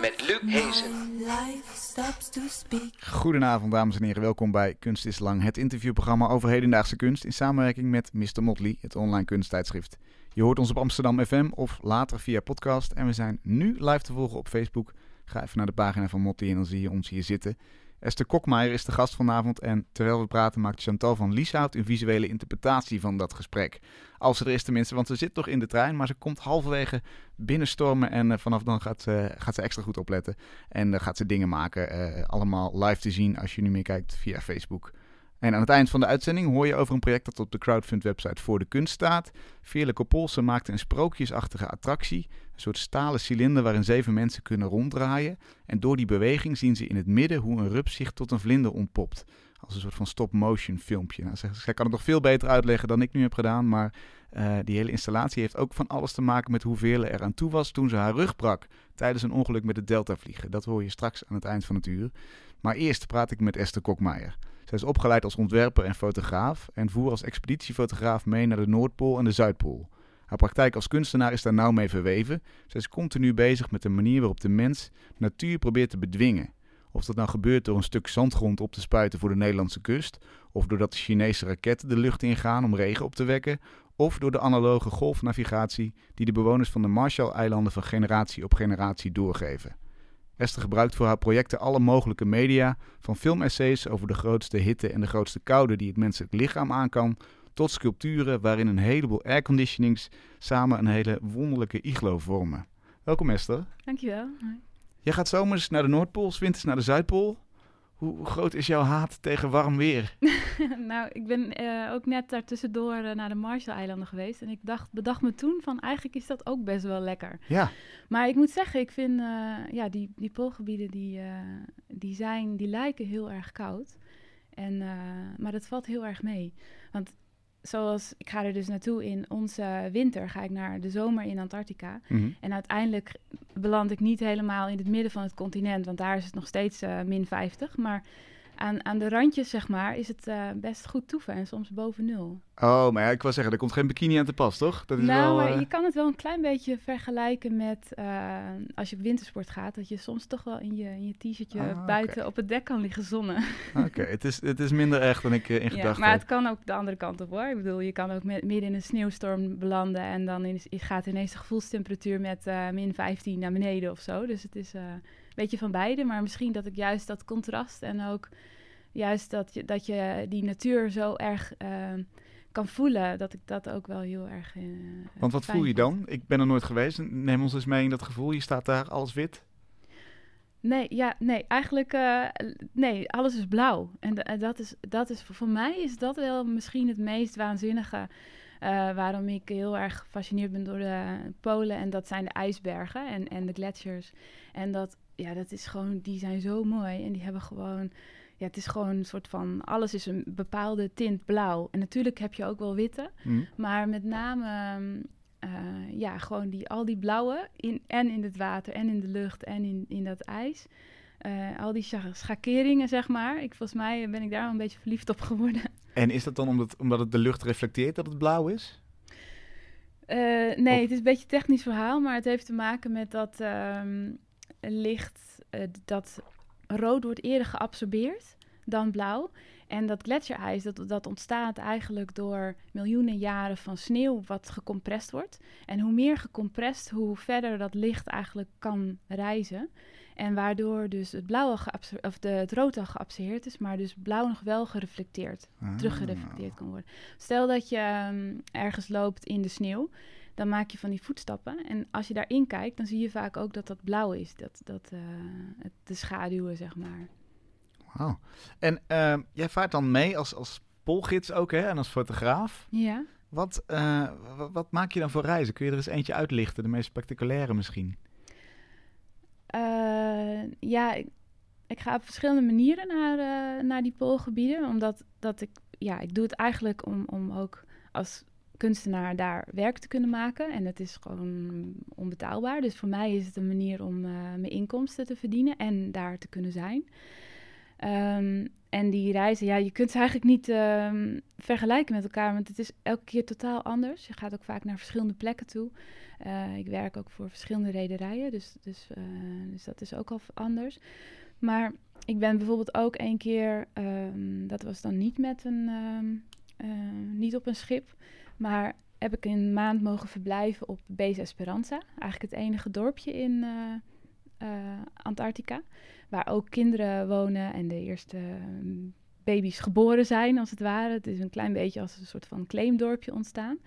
Met Luc Hezen. Goedenavond dames en heren, welkom bij Kunst is Lang, het interviewprogramma over hedendaagse kunst in samenwerking met Mr. Motley, het online kunsttijdschrift. Je hoort ons op Amsterdam FM of later via podcast en we zijn nu live te volgen op Facebook. Ga even naar de pagina van Motley en dan zie je ons hier zitten. Esther Kokmeijer is de gast vanavond en terwijl we praten maakt Chantal van Lieshout een visuele interpretatie van dat gesprek. Als ze er is tenminste, want ze zit toch in de trein, maar ze komt halverwege binnenstormen en uh, vanaf dan gaat ze, gaat ze extra goed opletten. En uh, gaat ze dingen maken, uh, allemaal live te zien als je nu meer kijkt via Facebook. En aan het eind van de uitzending hoor je over een project dat op de crowdfund-website voor de kunst staat. Veerle Kopolse maakte een sprookjesachtige attractie. Een soort stalen cilinder waarin zeven mensen kunnen ronddraaien. En door die beweging zien ze in het midden hoe een rups zich tot een vlinder ontpopt. Als een soort van stop-motion filmpje. Nou, zij, kan het nog veel beter uitleggen dan ik nu heb gedaan. Maar uh, die hele installatie heeft ook van alles te maken met hoe Veerle er aan toe was toen ze haar rug brak. Tijdens een ongeluk met het Delta vliegen. Dat hoor je straks aan het eind van het uur. Maar eerst praat ik met Esther Kokmeijer. Zij is opgeleid als ontwerper en fotograaf en voer als expeditiefotograaf mee naar de Noordpool en de Zuidpool. Haar praktijk als kunstenaar is daar nauw mee verweven. Zij is continu bezig met de manier waarop de mens natuur probeert te bedwingen. Of dat nou gebeurt door een stuk zandgrond op te spuiten voor de Nederlandse kust, of doordat de Chinese raketten de lucht ingaan om regen op te wekken, of door de analoge golfnavigatie die de bewoners van de Marshall-eilanden van generatie op generatie doorgeven. Esther gebruikt voor haar projecten alle mogelijke media, van filmessays over de grootste hitte en de grootste koude die het menselijk lichaam aan kan, tot sculpturen waarin een heleboel airconditionings samen een hele wonderlijke iglo vormen. Welkom Esther. Dankjewel. Jij gaat zomers naar de Noordpool, winters naar de Zuidpool. Hoe groot is jouw haat tegen warm weer? nou, ik ben uh, ook net daartussendoor uh, naar de Marshall-eilanden geweest. En ik dacht, bedacht me toen van eigenlijk is dat ook best wel lekker. Ja. Maar ik moet zeggen, ik vind uh, ja, die, die poolgebieden die, die, zijn, die lijken heel erg koud. En, maar dat valt heel erg mee. Want zoals ik ga er dus naartoe in onze winter, ga ik naar de zomer in Antarctica. Mhm. En uiteindelijk beland ik niet helemaal in het midden van het continent, want daar is het nog steeds uh, min 50. Maar aan, aan de randjes, zeg maar, is het uh, best goed toeven en soms boven nul. Oh, maar ja, ik wil zeggen, er komt geen bikini aan te pas, toch? Dat is nou, wel, uh... je kan het wel een klein beetje vergelijken met uh, als je op wintersport gaat, dat je soms toch wel in je, in je t-shirtje Ah, buiten op het dek kan liggen zonnen. Oké, het, is, het is minder erg dan ik in ja, gedachten maar had. het kan ook de andere kant op hoor. Ik bedoel, je kan ook met, midden in een sneeuwstorm belanden en dan gaat ineens de gevoelstemperatuur met min 15 naar beneden of zo. Dus het is beetje van beide, maar misschien dat ik juist dat contrast en ook juist dat je, dat je die natuur zo erg uh, kan voelen, dat ik dat ook wel heel erg. Uh, Want wat voel je dan? Ik ben er nooit geweest. Neem ons eens mee in dat gevoel. Je staat daar alles wit. Nee, ja, nee, eigenlijk, uh, nee, alles is blauw. En, en dat, is, dat is, voor mij is dat wel misschien het meest waanzinnige. Uh, waarom ik heel erg gefascineerd ben door de Polen. En dat zijn de ijsbergen en, en de gletsjers. En dat, ja, dat is gewoon, die zijn zo mooi. En die hebben gewoon, ja, het is gewoon een soort van, alles is een bepaalde tint blauw. En natuurlijk heb je ook wel witte. Mm. Maar met name, uh, ja, gewoon die, al die blauwe, in, en in het water en in de lucht en in, in dat ijs. Uh, al die schakeringen, zeg maar. Ik, volgens mij ben ik daar wel een beetje verliefd op geworden. En is dat dan omdat, omdat het de lucht reflecteert dat het blauw is? Uh, nee, of? het is een beetje een technisch verhaal, maar het heeft te maken met dat um, licht, uh, dat rood wordt eerder geabsorbeerd dan blauw. En dat gletsjerijs, dat, dat ontstaat eigenlijk door miljoenen jaren van sneeuw wat gecompressed wordt. En hoe meer gecompressed, hoe verder dat licht eigenlijk kan reizen. En waardoor dus het, blauwe of de, het rood al geabsorbeerd is, maar dus blauw nog wel gereflecteerd, ah. teruggereflecteerd kan worden. Stel dat je um, ergens loopt in de sneeuw, dan maak je van die voetstappen. En als je daarin kijkt, dan zie je vaak ook dat dat blauw is, dat, dat, uh, het, de schaduwen, zeg maar. Wauw. En uh, jij vaart dan mee als, als polgids ook, hè, en als fotograaf. Ja. Wat, uh, wat, wat maak je dan voor reizen? Kun je er eens eentje uitlichten, de meest spectaculaire misschien? Uh, ja, ik, ik, ga op verschillende manieren naar, naar die poolgebieden. Omdat dat ik, ja, ik doe het eigenlijk om, om ook als kunstenaar daar werk te kunnen maken. En het is gewoon onbetaalbaar. Dus voor mij is het een manier om uh, mijn inkomsten te verdienen en daar te kunnen zijn. Ehm, en die reizen, ja, je kunt ze eigenlijk niet ehm, vergelijken met elkaar, want het is elke keer totaal anders. Je gaat ook vaak naar verschillende plekken toe. Eh, ik werk ook voor verschillende rederijen, dus, dus, eh, dus dat is ook al anders. Maar ik ben bijvoorbeeld ook een keer, ehm, dat was dan niet met een, eh, niet op een schip, maar heb ik een maand mogen verblijven op Base Esperanza. Eigenlijk het enige dorpje in Antarctica waar ook kinderen wonen en de eerste ehm, baby's geboren zijn, als het ware. Het is een klein beetje als een soort van claimdorpje ontstaan.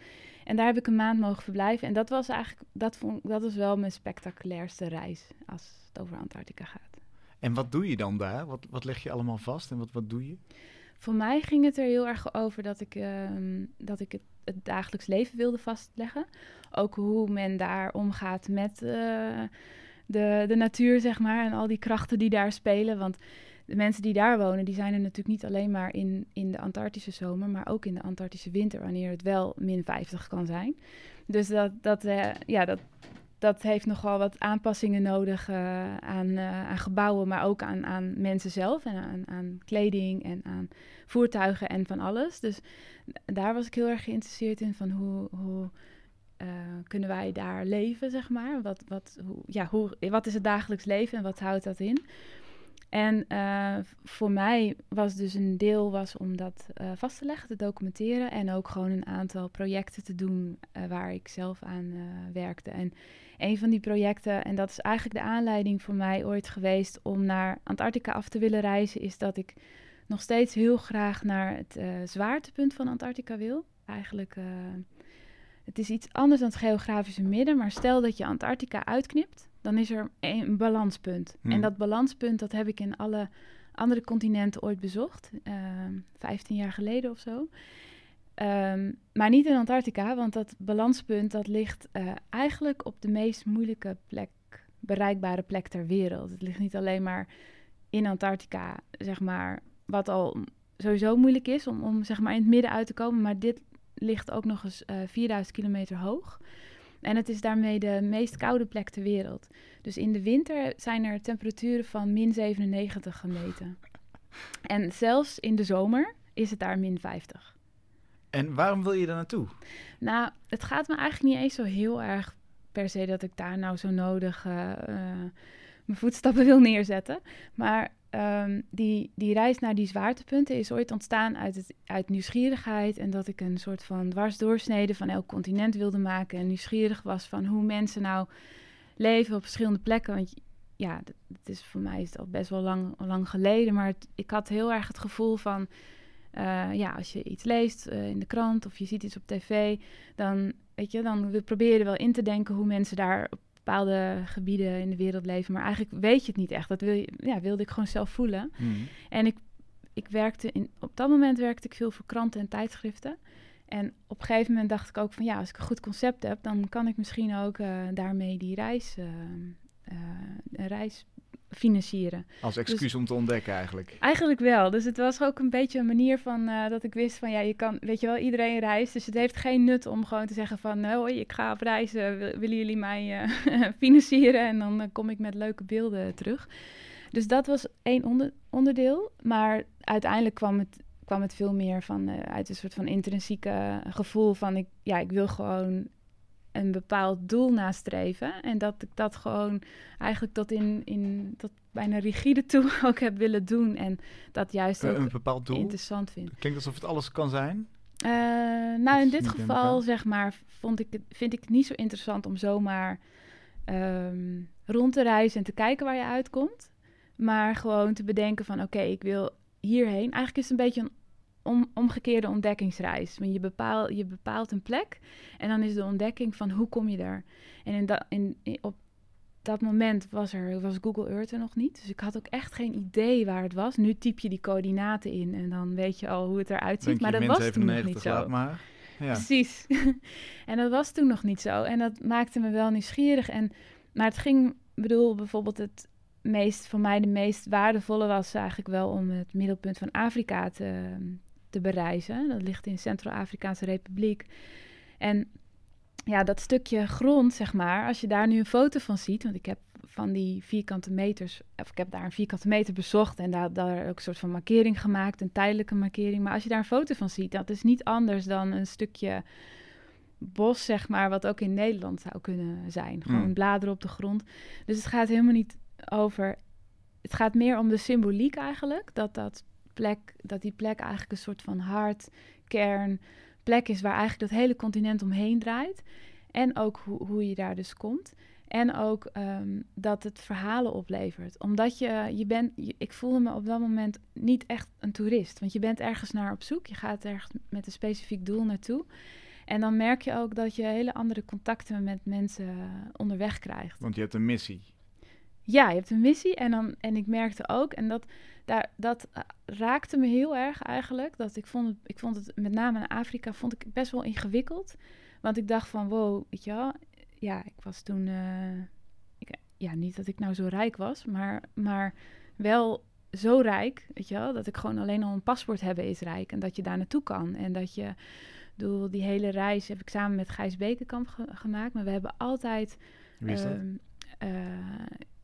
En daar heb ik een maand mogen verblijven. En dat was eigenlijk, dat, vond, dat was wel mijn spectaculairste reis als het over Antarctica gaat. En wat doe je dan daar? Wat, wat leg je allemaal vast en wat, wat doe je? Voor mij ging het er heel erg over dat ik, uh, dat ik het, het, dagelijks leven wilde vastleggen. Ook hoe men daar omgaat met uh, de, de natuur, zeg maar, en al die krachten die daar spelen. Want de mensen die daar wonen, die zijn er natuurlijk niet alleen maar in, in de Antarctische zomer, maar ook in de Antarctische winter, wanneer het wel min 50 kan zijn. Dus dat, dat, uh, ja, dat, dat heeft nogal wat aanpassingen nodig uh, aan, uh, aan gebouwen, maar ook aan, aan mensen zelf en aan, aan kleding en aan voertuigen en van alles. Dus daar was ik heel erg geïnteresseerd in van hoe, hoe uh, kunnen wij daar leven, zeg maar? Wat, wat, hoe, ja, hoe, wat is het dagelijks leven en wat houdt dat in? En voor mij was dus een deel was om dat vast te leggen, te documenteren en ook gewoon een aantal projecten te doen waar ik zelf aan werkte. En een van die projecten, en dat is eigenlijk de aanleiding voor mij ooit geweest om naar Antarctica af te willen reizen, is dat ik nog steeds heel graag naar het zwaartepunt van Antarctica wil. Eigenlijk het is iets anders dan het geografische midden, maar stel dat je Antarctica uitknipt, dan is er een balanspunt. En hmm. dat balanspunt, dat heb ik in alle andere continenten ooit bezocht, uh, ehm, 15 jaar geleden of zo. Um, maar niet in Antarctica, want dat balanspunt dat ligt uh, eigenlijk op de meest moeilijke plek, bereikbare plek ter wereld. Het ligt niet alleen maar in Antarctica, zeg maar, wat al sowieso moeilijk is om, om zeg maar in het midden uit te komen, maar dit ligt ook nog eens uh, eh, 4000 kilometer hoog. En het is daarmee de meest koude plek ter wereld. Dus in de winter zijn er temperaturen van min 97 gemeten. En zelfs in de zomer is het daar min 50. En waarom wil je daar naartoe? Nou, het gaat me eigenlijk niet eens zo heel erg per se dat ik daar nou zo nodig uh, uh, mijn voetstappen wil neerzetten. Maar um, die, die reis naar die zwaartepunten is ooit ontstaan uit, het, uit nieuwsgierigheid. En dat ik een soort van dwarsdoorsnede van elk continent wilde maken. En nieuwsgierig was van hoe mensen nou leven op verschillende plekken. Want ja, het is voor mij is het al best wel lang, lang geleden. Maar ik had heel erg het gevoel van. Uh, ja, als je iets leest uh, in de krant of je ziet iets op tv, dan, weet je, dan probeer je wel in te denken hoe mensen daar op bepaalde gebieden in de wereld leven. Maar eigenlijk weet je het niet echt. Dat wil je, ja, wilde ik gewoon zelf voelen. Hmm. En ik, ik werkte in, op dat moment werkte ik veel voor kranten en tijdschriften. En op een gegeven moment dacht ik ook van ja, als ik een goed concept heb, dan kan ik misschien ook uh, daarmee die reis, een reis financieren. Als excuus dus, om te ontdekken eigenlijk. Eigenlijk wel. Dus het was ook een beetje een manier van uh, dat ik wist van ja, je kan, weet je wel, iedereen reist. Dus het heeft geen nut om gewoon te zeggen van nou, hoi, ik ga op reizen, willen jullie mij uh, financieren? En dan uh, kom ik met leuke beelden terug. Dus dat was één onder, onderdeel. Maar uiteindelijk kwam het, kwam het veel meer van uit een soort van intrinsieke gevoel van ik, ja, ik wil gewoon een bepaald doel nastreven. En dat ik dat gewoon eigenlijk tot in, in tot bijna rigide toe ook heb willen doen. En dat juist ook een bepaald doel? interessant vind. Klinkt alsof het alles kan zijn? Uh, nou, in dit geval, zeg maar, vond ik het, vind ik het niet zo interessant om zomaar um, rond te reizen en te kijken waar je uitkomt. Maar gewoon te bedenken van, oké, ik wil hierheen. Eigenlijk is het een beetje een om, omgekeerde ontdekkingsreis. Want je, bepaal, je bepaalt een plek en dan is de ontdekking van hoe kom je daar. En in, da, in, op dat moment was, er, was Google Earth er nog niet. Dus ik had ook echt geen idee waar het was. Nu typ je die coördinaten in en dan weet je al hoe het eruit ziet. maar dat was toen nog niet zo. Maar. Ja. Precies. en dat was toen nog niet zo. En dat maakte me wel nieuwsgierig. En, maar het ging, bedoel, bijvoorbeeld het meest, voor mij de meest waardevolle was eigenlijk wel om het middelpunt van Afrika te, te bereizen. Dat ligt in Centraal-Afrikaanse Republiek. En ja, dat stukje grond, zeg maar, als je daar nu een foto van ziet, want ik heb van die vierkante meters, of ik heb daar een vierkante meter bezocht en daar, daar ook een soort van markering gemaakt, een tijdelijke markering. Maar als je daar een foto van ziet, dat is niet anders dan een stukje bos, zeg maar, wat ook in Nederland zou kunnen zijn. Gewoon Hmm. bladeren op de grond. Dus het gaat helemaal niet over. Het gaat meer om de symboliek eigenlijk. Dat, dat, plek, dat die plek eigenlijk een soort van hart, kern, plek is waar eigenlijk dat hele continent omheen draait. En ook hoe, hoe je daar dus komt. En ook ehm, dat het verhalen oplevert. Omdat je, je bent, je- ik voelde me op dat moment niet echt een toerist. Want je bent ergens naar op zoek. Je gaat ergens met een specifiek doel naartoe. En dan merk je ook dat je hele andere contacten met mensen eh, onderweg krijgt. Want je hebt een missie. Ja, je hebt een missie. En, dan, en ik merkte ook, en dat, daar, dat eh, raakte me heel erg eigenlijk. Dat ik vond het, ik vond het met name in Afrika vond ik best wel ingewikkeld. Want ik dacht van, wow, weet je wel. Ja, ik was toen, eh, ik, ja, niet dat ik nou zo rijk was, maar, maar wel zo rijk, weet je wel. Dat ik gewoon alleen al een paspoort hebben is rijk. En dat je daar naartoe kan. En dat je, bedoel, die hele reis heb ik samen met Gijs Bekenkamp ge- gemaakt. Maar we hebben altijd... Wie is dat? Ehm, eh,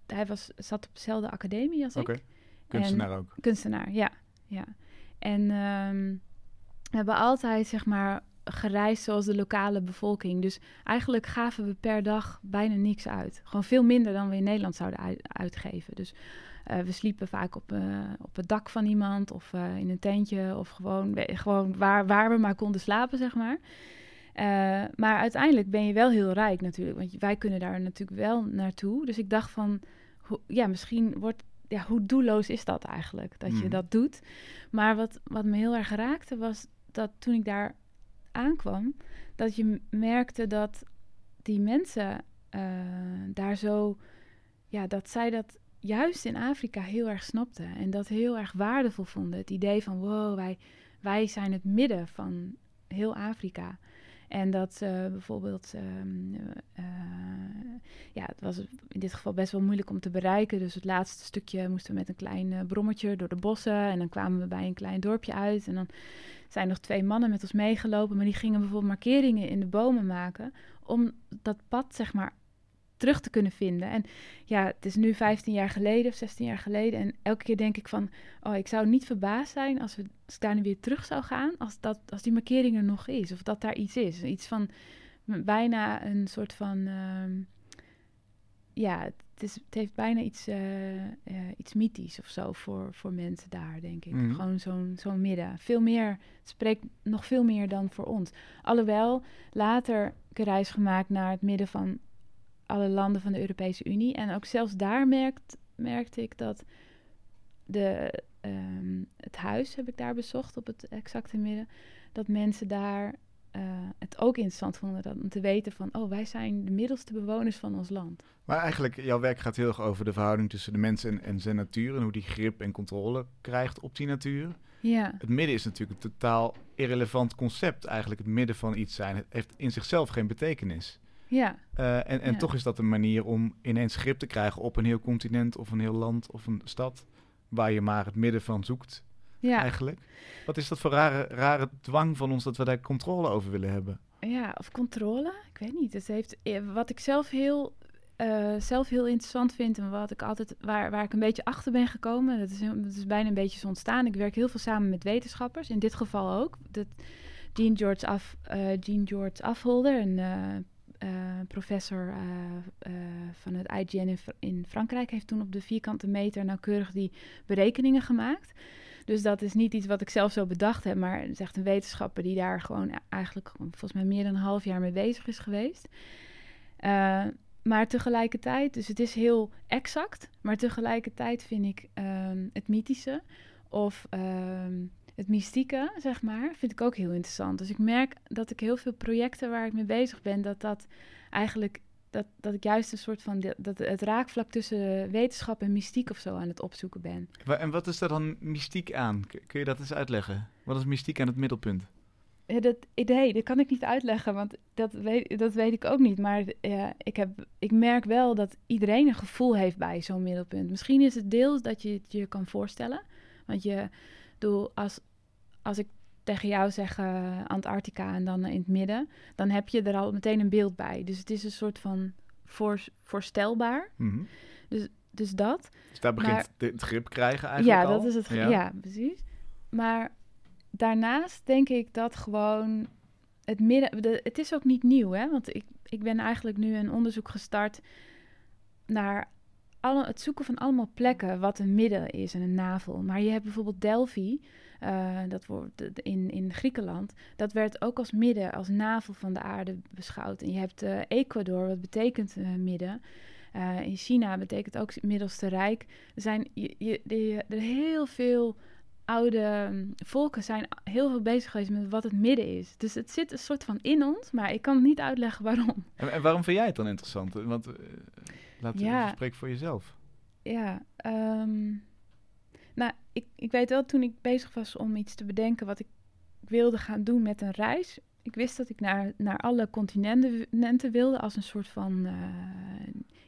hij was, zat op dezelfde academie als ik. Kunstenaar ook. Kunstenaar, ja. ja. En ehm, we hebben altijd, zeg maar, gereisd zoals de lokale bevolking. Dus eigenlijk gaven we per dag bijna niks uit. Gewoon veel minder dan we in Nederland zouden ui- uitgeven. Dus eh, we sliepen vaak op, eh, op het dak van iemand of eh, in een tentje of gewoon, gewoon waar, waar we maar konden slapen, zeg maar. Maar uiteindelijk ben je wel heel rijk natuurlijk, want wij kunnen daar natuurlijk wel naartoe. Dus ik dacht van, ja, misschien wordt, ja, hoe doelloos is dat eigenlijk, dat je Mhm. dat doet. Maar wat, wat me heel erg raakte was dat toen ik daar aankwam, dat je merkte dat die mensen eh, daar zo, ja, dat zij dat juist in Afrika heel erg snapten en dat heel erg waardevol vonden. Het idee van, wow, wij, wij zijn het midden van heel Afrika. En dat ze bijvoorbeeld, ehm, eh, ja, het was in dit geval best wel moeilijk om te bereiken. Dus het laatste stukje moesten we met een klein eh, brommertje door de bossen. En dan kwamen we bij een klein dorpje uit. En dan zijn nog twee mannen met ons meegelopen. Maar die gingen bijvoorbeeld markeringen in de bomen maken. Om dat pad, zeg maar, terug te kunnen vinden. En ja, het is nu 15 jaar geleden of 16 jaar geleden. En elke keer denk ik van, oh, ik zou niet verbaasd zijn als, we, als ik daar nu weer terug zou gaan. Als, dat, als die markering er nog is. Of dat daar iets is. Iets van bijna een soort van. ehm, ja, het, is, het heeft bijna iets, eh, eh, iets mythisch of zo voor, voor mensen daar, denk ik. Mhm. Gewoon zo'n zo'n midden. Veel meer, het spreekt nog veel meer dan voor ons. Alhoewel, later ik een reis gemaakt naar het midden van alle landen van de Europese Unie. En ook zelfs daar merkt, merkte ik dat de, ehm, het huis heb ik daar bezocht op het exacte midden. Dat mensen daar eh, het ook interessant vonden dat, om te weten van... oh, wij zijn de middelste bewoners van ons land. Maar eigenlijk, jouw werk gaat heel erg over de verhouding tussen de mensen en, en zijn natuur. En hoe die grip en controle krijgt op die natuur. Ja, Het midden is natuurlijk een totaal irrelevant concept. Eigenlijk het midden van iets zijn. Het heeft in zichzelf geen betekenis. Ja, Eh, en en Ja. toch is dat een manier om ineens grip te krijgen op een heel continent of een heel land of een stad. Waar je maar het midden van zoekt, ja. eigenlijk. Wat is dat voor rare, rare dwang van ons dat we daar controle over willen hebben? Ja, of controle. Ik weet niet. Het heeft, eh, wat ik zelf heel, eh, zelf heel interessant vind en wat ik altijd, waar, waar ik een beetje achter ben gekomen, dat is, dat is bijna een beetje zo ontstaan. Ik werk heel veel samen met wetenschappers, in dit geval ook. Dat Jean George, Af, Jean George Afholder, een eh, professor eh, eh, van het IGN in, Fr- in Frankrijk, heeft toen op de vierkante meter nauwkeurig die berekeningen gemaakt. Dus dat is niet iets wat ik zelf zo bedacht heb, maar het is echt een wetenschapper die daar gewoon eigenlijk volgens mij meer dan een half jaar mee bezig is geweest. Maar tegelijkertijd, dus het is heel exact, maar tegelijkertijd vind ik ehm, het mythische of ehm, het mystieke, zeg maar, vind ik ook heel interessant. Dus ik merk dat ik heel veel projecten waar ik mee bezig ben, dat dat eigenlijk, dat, dat ik juist een soort van, de- dat het raakvlak tussen wetenschap en mystiek of zo aan het opzoeken ben. En wat is daar dan mystiek aan? Kun je dat eens uitleggen? Wat is mystiek aan het middelpunt? Ja, dat idee, dat kan ik niet uitleggen, want dat weet, dat weet ik ook niet. Maar ja, ik, heb, ik merk wel dat iedereen een gevoel heeft bij zo'n middelpunt. Misschien is het deels dat je het je kan voorstellen. Want je, bedoel, als, als ik tegen jou zeg eh, Antarctica en dan in het midden, dan heb je er al meteen een beeld bij. Dus het is een soort van voor, voorstelbaar. Mhm. Dus dat. Dus daar begint Maar- het grip krijgen eigenlijk Ja, al. dat is het. Ja. precies. Maar daarnaast denk ik dat gewoon het midden. De, het is ook niet nieuw, hè? Want ik, ik ben eigenlijk nu een onderzoek gestart naar alle, het zoeken van allemaal plekken wat een midden is en een navel. Maar je hebt bijvoorbeeld Delphi, eh, dat wordt in, in Griekenland. Dat werd ook als midden, als navel van de aarde beschouwd. En je hebt eh, Ecuador, wat betekent eh, midden. In China betekent ook middelste rijk. Er zijn je, er heel veel oude mm, volken zijn heel veel bezig geweest met wat het midden is. Dus het zit een soort van in ons, maar ik kan niet uitleggen waarom. En, en waarom vind jij het dan interessant? Want laat Ja. even spreek voor jezelf. Ja, ehm, nou, ik, ik weet wel toen ik bezig was om iets te bedenken wat ik wilde gaan doen met een reis. Ik wist dat ik naar, naar alle continenten wilde als een soort van... eh,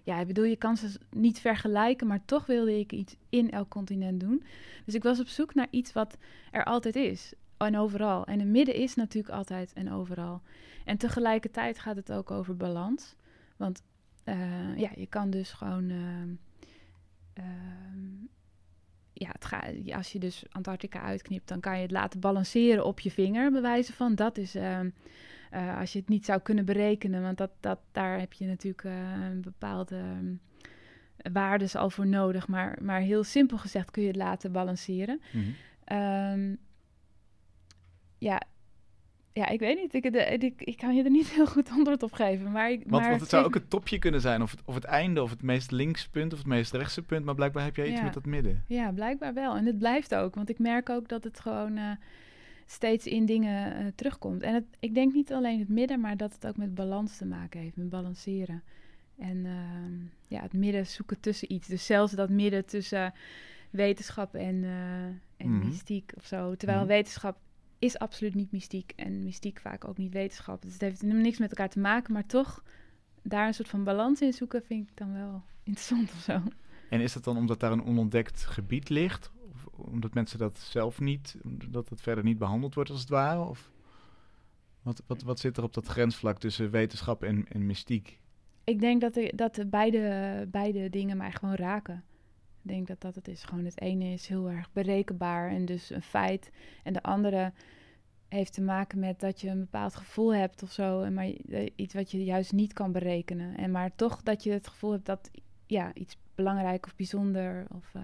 ja, ik bedoel, je kan ze niet vergelijken, maar toch wilde ik iets in elk continent doen. Dus ik was op zoek naar iets wat er altijd is en overal. En een midden is natuurlijk altijd en overal. En tegelijkertijd gaat het ook over balans. Want eh, ja, je kan dus gewoon... ehm, Ehm, ja, het als je dus Antarctica uitknipt, dan kan je het laten balanceren op je vinger, bij wijze van. Dat is ehm, eh, als je het niet zou kunnen berekenen, want dat, dat, daar heb je natuurlijk eh, een bepaalde ehm, waardes al voor nodig. Maar, maar heel simpel gezegd kun je het laten balanceren. Mhm. Ehm, ja, ja, ik weet niet. Ik, ik, ik kan je er niet heel goed antwoord op geven. Maar, ik, Want, maar want het zou ook het topje kunnen zijn, of het, of het einde, of het meest linkse punt, of het meest rechtse punt. Maar blijkbaar heb jij iets Ja. met dat midden. Ja, blijkbaar wel. En het blijft ook, want ik merk ook dat het gewoon eh, steeds in dingen eh, terugkomt. En het, ik denk niet alleen het midden, maar dat het ook met balans te maken heeft, met balanceren. En ehm, ja, het midden zoeken tussen iets. Dus zelfs dat midden tussen wetenschap en, eh, en Mhm. mystiek of zo. Terwijl Mhm. wetenschap is absoluut niet mystiek en mystiek vaak ook niet wetenschap. Dus het heeft helemaal niks met elkaar te maken, maar toch daar een soort van balans in zoeken vind ik dan wel interessant of zo. En is dat dan omdat daar een onontdekt gebied ligt? Of omdat mensen dat zelf niet, dat het verder niet behandeld wordt als het ware? Of wat, wat, wat zit er op dat grensvlak tussen wetenschap en, en mystiek? Ik denk dat, de, dat de beide, beide dingen mij gewoon raken. Ik denk dat dat het is. Gewoon het ene is heel erg berekenbaar en dus een feit. En de andere heeft te maken met dat je een bepaald gevoel hebt of zo. En maar eh, iets wat je juist niet kan berekenen. En maar toch dat je het gevoel hebt dat ja, iets belangrijk of bijzonder. Of, eh,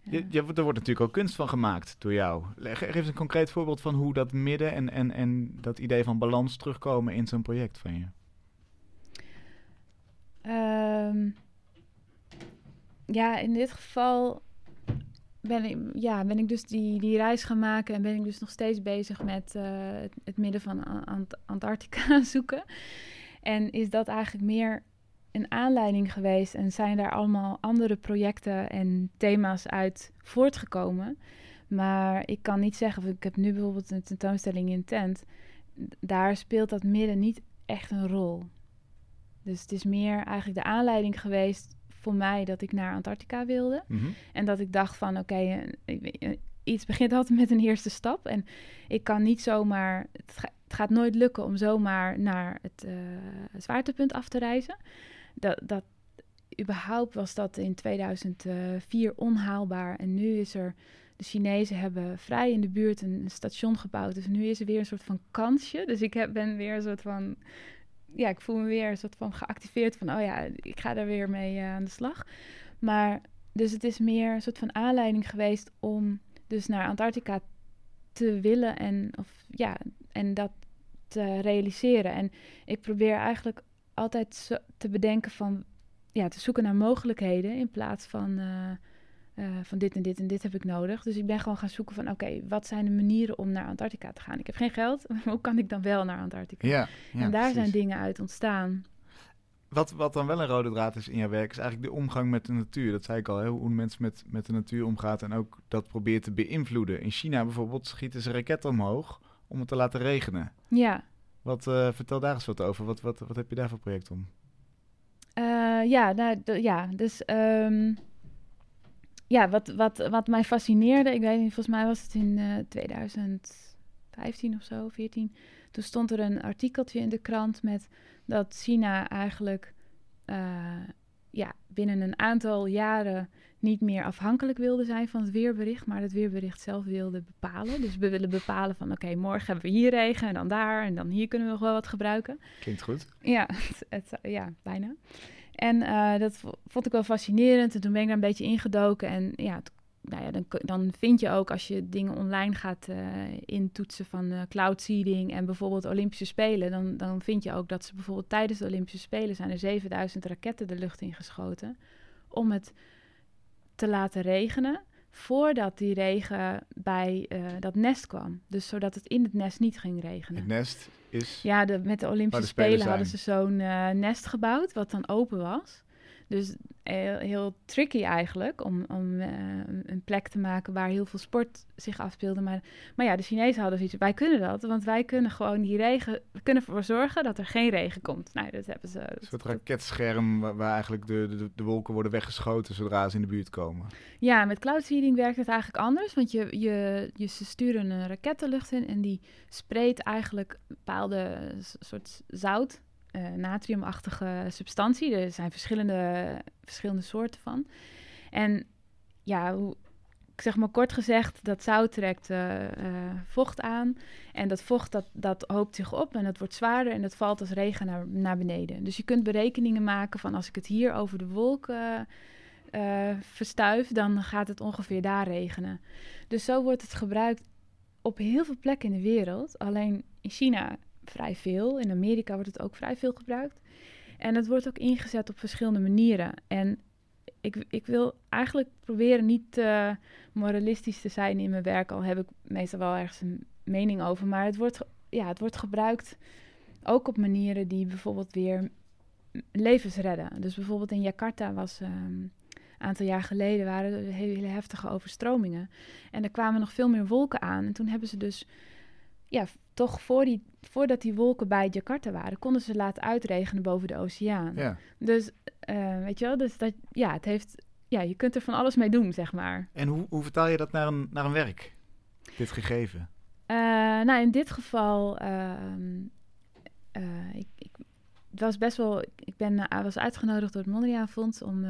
ja. Je, je, er wordt natuurlijk ook kunst van gemaakt door jou. Geef eens een concreet voorbeeld van hoe dat midden en, en, en dat idee van balans terugkomen in zo'n project van je. Ehm, ja, in dit geval ben ik, ja, ben ik dus die, die reis gaan maken en ben ik dus nog steeds bezig met eh, het, midden van Antarctica zoeken. En is dat eigenlijk meer een aanleiding geweest en zijn daar allemaal andere projecten en thema's uit voortgekomen. Maar ik kan niet zeggen, ik heb nu bijvoorbeeld een tentoonstelling in tent. Daar speelt dat midden niet echt een rol. Dus het is meer eigenlijk de aanleiding geweest voor mij dat ik naar Antarctica wilde. Mhm. En dat ik dacht van oké, eh, eh, iets begint altijd met een eerste stap. En ik kan niet zomaar, het, ga- het gaat nooit lukken om zomaar naar het eh, zwaartepunt af te reizen. Dat, dat, überhaupt was dat in 2004 onhaalbaar. En nu is er, de Chinezen hebben vrij in de buurt een, een station gebouwd. Dus nu is er weer een soort van kansje. Dus ik heb, ben weer een soort van ja, ik voel me weer een soort van geactiveerd van, oh ja, ik ga daar weer mee eh, aan de slag. Maar, dus het is meer een soort van aanleiding geweest om dus naar Antarctica te willen en, of, ja, en dat te realiseren. En ik probeer eigenlijk altijd te bedenken van, ja, te zoeken naar mogelijkheden in plaats van, eh, eh, van dit en dit en dit heb ik nodig. Dus ik ben gewoon gaan zoeken van, oké, wat zijn de manieren om naar Antarctica te gaan? Ik heb geen geld, hoe kan ik dan wel naar Antarctica? Ja, ja, en daar zijn dingen uit ontstaan. Wat, wat dan wel een rode draad is in jouw werk, is eigenlijk de omgang met de natuur. Dat zei ik al, hè, hoe mensen met, met de natuur omgaat en ook dat probeert te beïnvloeden. In China bijvoorbeeld schieten ze raketten omhoog om het te laten regenen. Ja, Wat, eh, vertel daar eens wat over. Wat, wat, wat heb je daar voor project om? Eh, ja, nou, ja, dus ehm, ja, wat, wat, wat mij fascineerde, ik weet niet, volgens mij was het in eh 2015 of zo, 14. Toen stond er een artikeltje in de krant met dat China eigenlijk eh, ja, binnen een aantal jaren niet meer afhankelijk wilden zijn van het weerbericht, maar het weerbericht zelf wilde bepalen. Dus we willen bepalen van oké, morgen hebben we hier regen en dan daar en dan hier kunnen we nog wel wat gebruiken. Klinkt goed. Ja, het, het- ja bijna. En eh, dat vond ik wel fascinerend. En toen ben ik daar een beetje ingedoken. En ja, nou ja dan, dan vind je ook als je dingen online gaat eh, intoetsen van eh, cloud seeding en bijvoorbeeld Olympische Spelen, dan, dan vind je ook dat ze bijvoorbeeld tijdens de Olympische Spelen zijn er 7000 raketten de lucht ingeschoten om het te laten regenen voordat die regen bij eh, dat nest kwam. Dus zodat het in het nest niet ging regenen. Het nest is... Ja, de, met de Olympische de Spelen Spelen hadden ze zo'n eh, nest gebouwd, wat dan open was. Dus heel, heel tricky eigenlijk om, om eh, een- plek te maken waar heel veel sport zich afspeelde. Maar, maar ja, de Chinezen hadden zoiets. Wij kunnen dat, want wij kunnen gewoon die regen. We kunnen ervoor zorgen dat er geen regen komt. Nou, dat hebben ze. Een soort raketscherm waar, waar eigenlijk de, de, de wolken worden weggeschoten zodra ze in de buurt komen. Ja, met cloud seeding werkt het eigenlijk anders. Want je, je, je, ze sturen een raket de lucht in en die spreekt eigenlijk bepaalde soort zout, eh, natriumachtige substantie. Er zijn verschillende, verschillende soorten van. En ja, ik zeg maar kort gezegd, dat zout trekt eh, eh, vocht aan. En dat vocht dat, dat hoopt zich op en dat wordt zwaarder en dat valt als regen naar, naar beneden. Dus je kunt berekeningen maken van als ik het hier over de wolken verstuif, dan gaat het ongeveer daar regenen. Dus zo wordt het gebruikt op heel veel plekken in de wereld. Alleen in China vrij veel. In Amerika wordt het ook vrij veel gebruikt. En het wordt ook ingezet op verschillende manieren. En ik, ik wil eigenlijk proberen niet te moralistisch te zijn in mijn werk. Al heb ik meestal wel ergens een mening over. Maar het wordt, ja, het wordt gebruikt ook op manieren die bijvoorbeeld weer levens redden. Dus bijvoorbeeld in Jakarta was ehm, een aantal jaar geleden waren er hele heftige overstromingen. En er kwamen nog veel meer wolken aan. En toen hebben ze dus, ja, toch voor die, voordat die wolken bij Jakarta waren, konden ze laten uitregenen boven de oceaan. Ja. Dus, eh, weet je wel, dus dat, ja, het heeft, ja, je kunt er van alles mee doen, zeg maar. En hoe, hoe vertaal je dat naar een, naar een werk? Dit gegeven. Eh, nou, in dit geval, ehm, eh, ik, ik het was best wel, ik- ben, was uitgenodigd door het Mondriaan Fonds om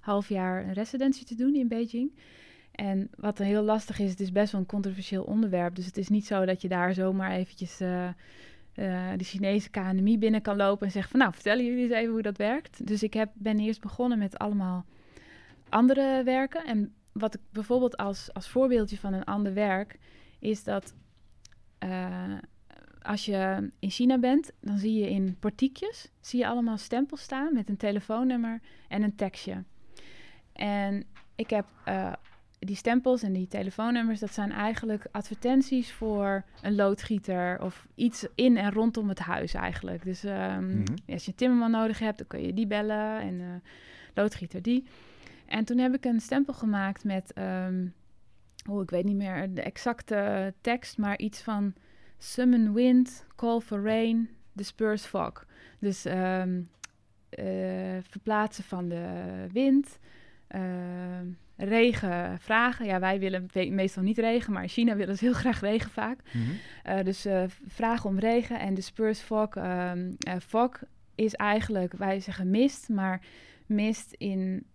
half jaar een residentie te doen in Beijing. En wat heel lastig is, het is best wel een controversieel onderwerp. Dus het is niet zo dat je daar zomaar eventjes eh, eh, de Chinese KNMI binnen kan lopen en zeggen van nou, vertellen jullie eens even hoe dat werkt. Dus ik heb, ben eerst begonnen met allemaal andere werken. En wat ik bijvoorbeeld als, als voorbeeldje van een ander werk is dat eh, als je in China bent, dan zie je in portiekjes zie je allemaal stempels staan met een telefoonnummer en een tekstje. En ik heb die stempels en die telefoonnummers, dat zijn eigenlijk advertenties voor een loodgieter of iets in en rondom het huis eigenlijk. Dus ehm, Mhm. als je een timmerman nodig hebt, dan kun je die bellen en eh, loodgieter die. En toen heb ik een stempel gemaakt met, ehm oh, ik weet niet meer de exacte tekst, maar iets van summon wind, call for rain, disperse fog. Dus eh, verplaatsen van de wind, regen vragen. Ja, wij willen meestal niet regen, maar in China willen ze heel graag regen vaak. Mhm. Eh, dus eh, vragen om regen en disperse fog. ehm eh, fog is eigenlijk, wij zeggen mist, maar mist in,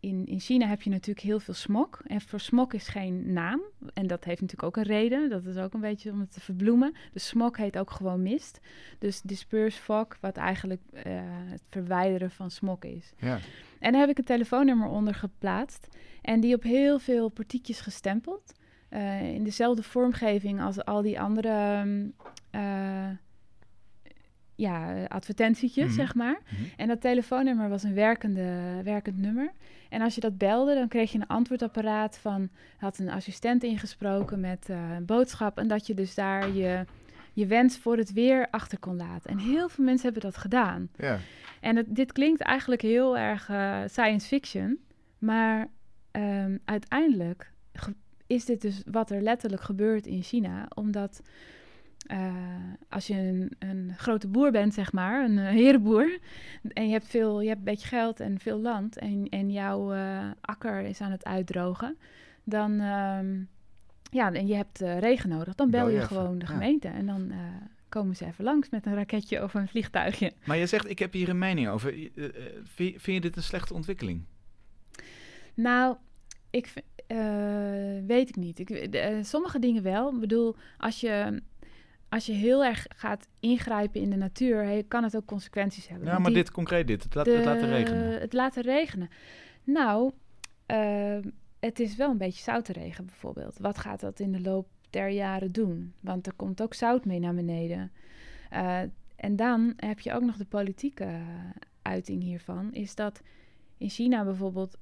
in, in China heb je natuurlijk heel veel smog. En voor smog is geen naam. En dat heeft natuurlijk ook een reden. Dat is ook een beetje om het te verbloemen. Dus smog heet ook gewoon mist. Dus disperse fog, wat eigenlijk eh, het verwijderen van smog is. Ja. En daar heb ik een telefoonnummer onder geplaatst. En die op heel veel portiekjes gestempeld. Eh, in dezelfde vormgeving als al die andere ehm, eh, ja, advertentietjes, Mhm. zeg maar. Mhm. En dat telefoonnummer was een werkende, werkend nummer. En als je dat belde, dan kreeg je een antwoordapparaat van... had een assistent ingesproken met eh, een boodschap... en dat je dus daar je, je wens voor het weer achter kon laten. En heel veel mensen hebben dat gedaan. Ja. En het, dit klinkt eigenlijk heel erg eh, science fiction, maar ehm, uiteindelijk ge- is dit dus wat er letterlijk gebeurt in China, omdat eh, als je een, een grote boer bent, zeg maar, een eh, herenboer, en je hebt, veel, je hebt een beetje geld en veel land en, en jouw eh, akker is aan het uitdrogen, dan, ehm, ja, en je hebt regen nodig, dan bel, Bel je even, gewoon de ja. gemeente en dan komen ze even langs met een raketje of een vliegtuigje. Maar je zegt, ik heb hier een mening over. Vind, je dit een slechte ontwikkeling? Nou, ik weet ik niet. Ik, sommige dingen wel. Ik bedoel, als je als je heel erg gaat ingrijpen in de natuur, kan het ook consequenties hebben. Ja, maar dit concreet dit, het, laat, het laten regenen. Het laten regenen. Nou, uh, het is wel een beetje zoute regen bijvoorbeeld. Wat gaat dat in de loop der jaren doen? Want er komt ook zout mee naar beneden. Uh, en dan heb je ook nog de politieke uiting hiervan. Is dat in China bijvoorbeeld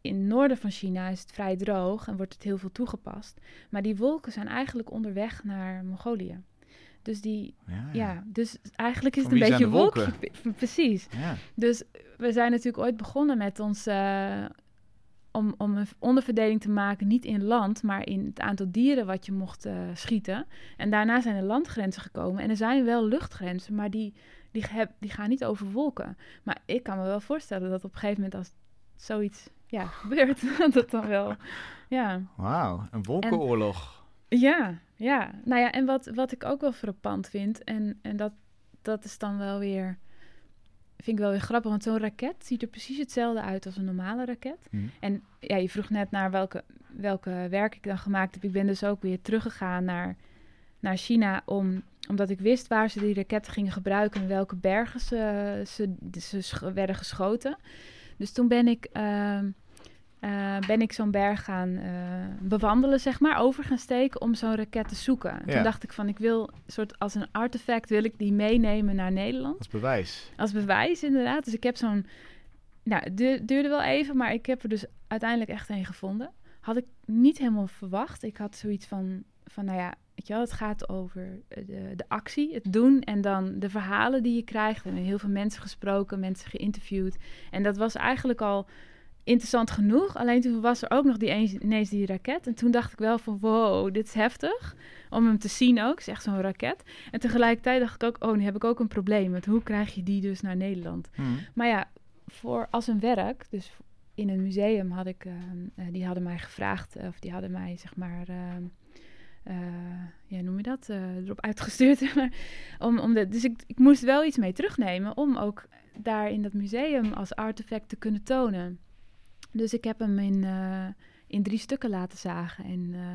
in het noorden van China is het vrij droog en wordt het heel veel toegepast. Maar die wolken zijn eigenlijk onderweg naar Mongolië. Dus die, ja, ja. dus eigenlijk is het een beetje wolken. Precies. Ja. Dus we zijn natuurlijk ooit begonnen met ons uh, om, om een onderverdeling te maken, niet in land, maar in het aantal dieren wat je mocht uh, schieten. En daarna zijn er landgrenzen gekomen. En er zijn wel luchtgrenzen, maar die, die, heb, die gaan niet over wolken. Maar ik kan me wel voorstellen dat op een gegeven moment als zoiets ja, gebeurt, dat dan wel, ja. Wauw, een wolkenoorlog. Ja, ja. Nou ja, en wat, wat ik ook wel frappant vind, en, en dat, dat is dan wel weer, vind ik wel weer grappig, want zo'n raket ziet er precies hetzelfde uit als een normale raket. Mhm. En ja, je vroeg net naar welke, welke werk ik dan gemaakt heb. Ik ben dus ook weer teruggegaan naar, naar China om omdat ik wist waar ze die raketten gingen gebruiken en welke bergen ze, ze, ze werden geschoten. Dus toen ben ik uh, uh, ben ik zo'n berg gaan uh, bewandelen, zeg maar, over gaan steken om zo'n raket te zoeken. Toen dacht ik van, ik wil soort als een artefact wil ik die meenemen naar Nederland. Als bewijs. Als bewijs, inderdaad. Dus ik heb zo'n, nou, het duurde wel even, maar ik heb er dus uiteindelijk echt een gevonden. Had ik niet helemaal verwacht. Ik had zoiets van, van nou ja, weet je wel, het gaat over de, de actie, het doen en dan de verhalen die je krijgt. En heel veel mensen gesproken, mensen geïnterviewd. En dat was eigenlijk al interessant genoeg. Alleen toen was er ook nog die ineens die raket. En toen dacht ik wel van wow, dit is heftig. Om hem te zien ook. Het is echt zo'n raket. En tegelijkertijd dacht ik ook, oh, nu heb ik ook een probleem. met hoe krijg je die dus naar Nederland? Hmm. Maar ja, voor als een werk, dus in een museum had ik, uh, die hadden mij gevraagd, of die hadden mij zeg maar, uh, ja, noem je dat, erop uitgestuurd. om, om de, dus ik, ik moest wel iets mee terugnemen om ook daar in dat museum als artefact te kunnen tonen. Dus ik heb hem in, uh, in drie stukken laten zagen. En uh,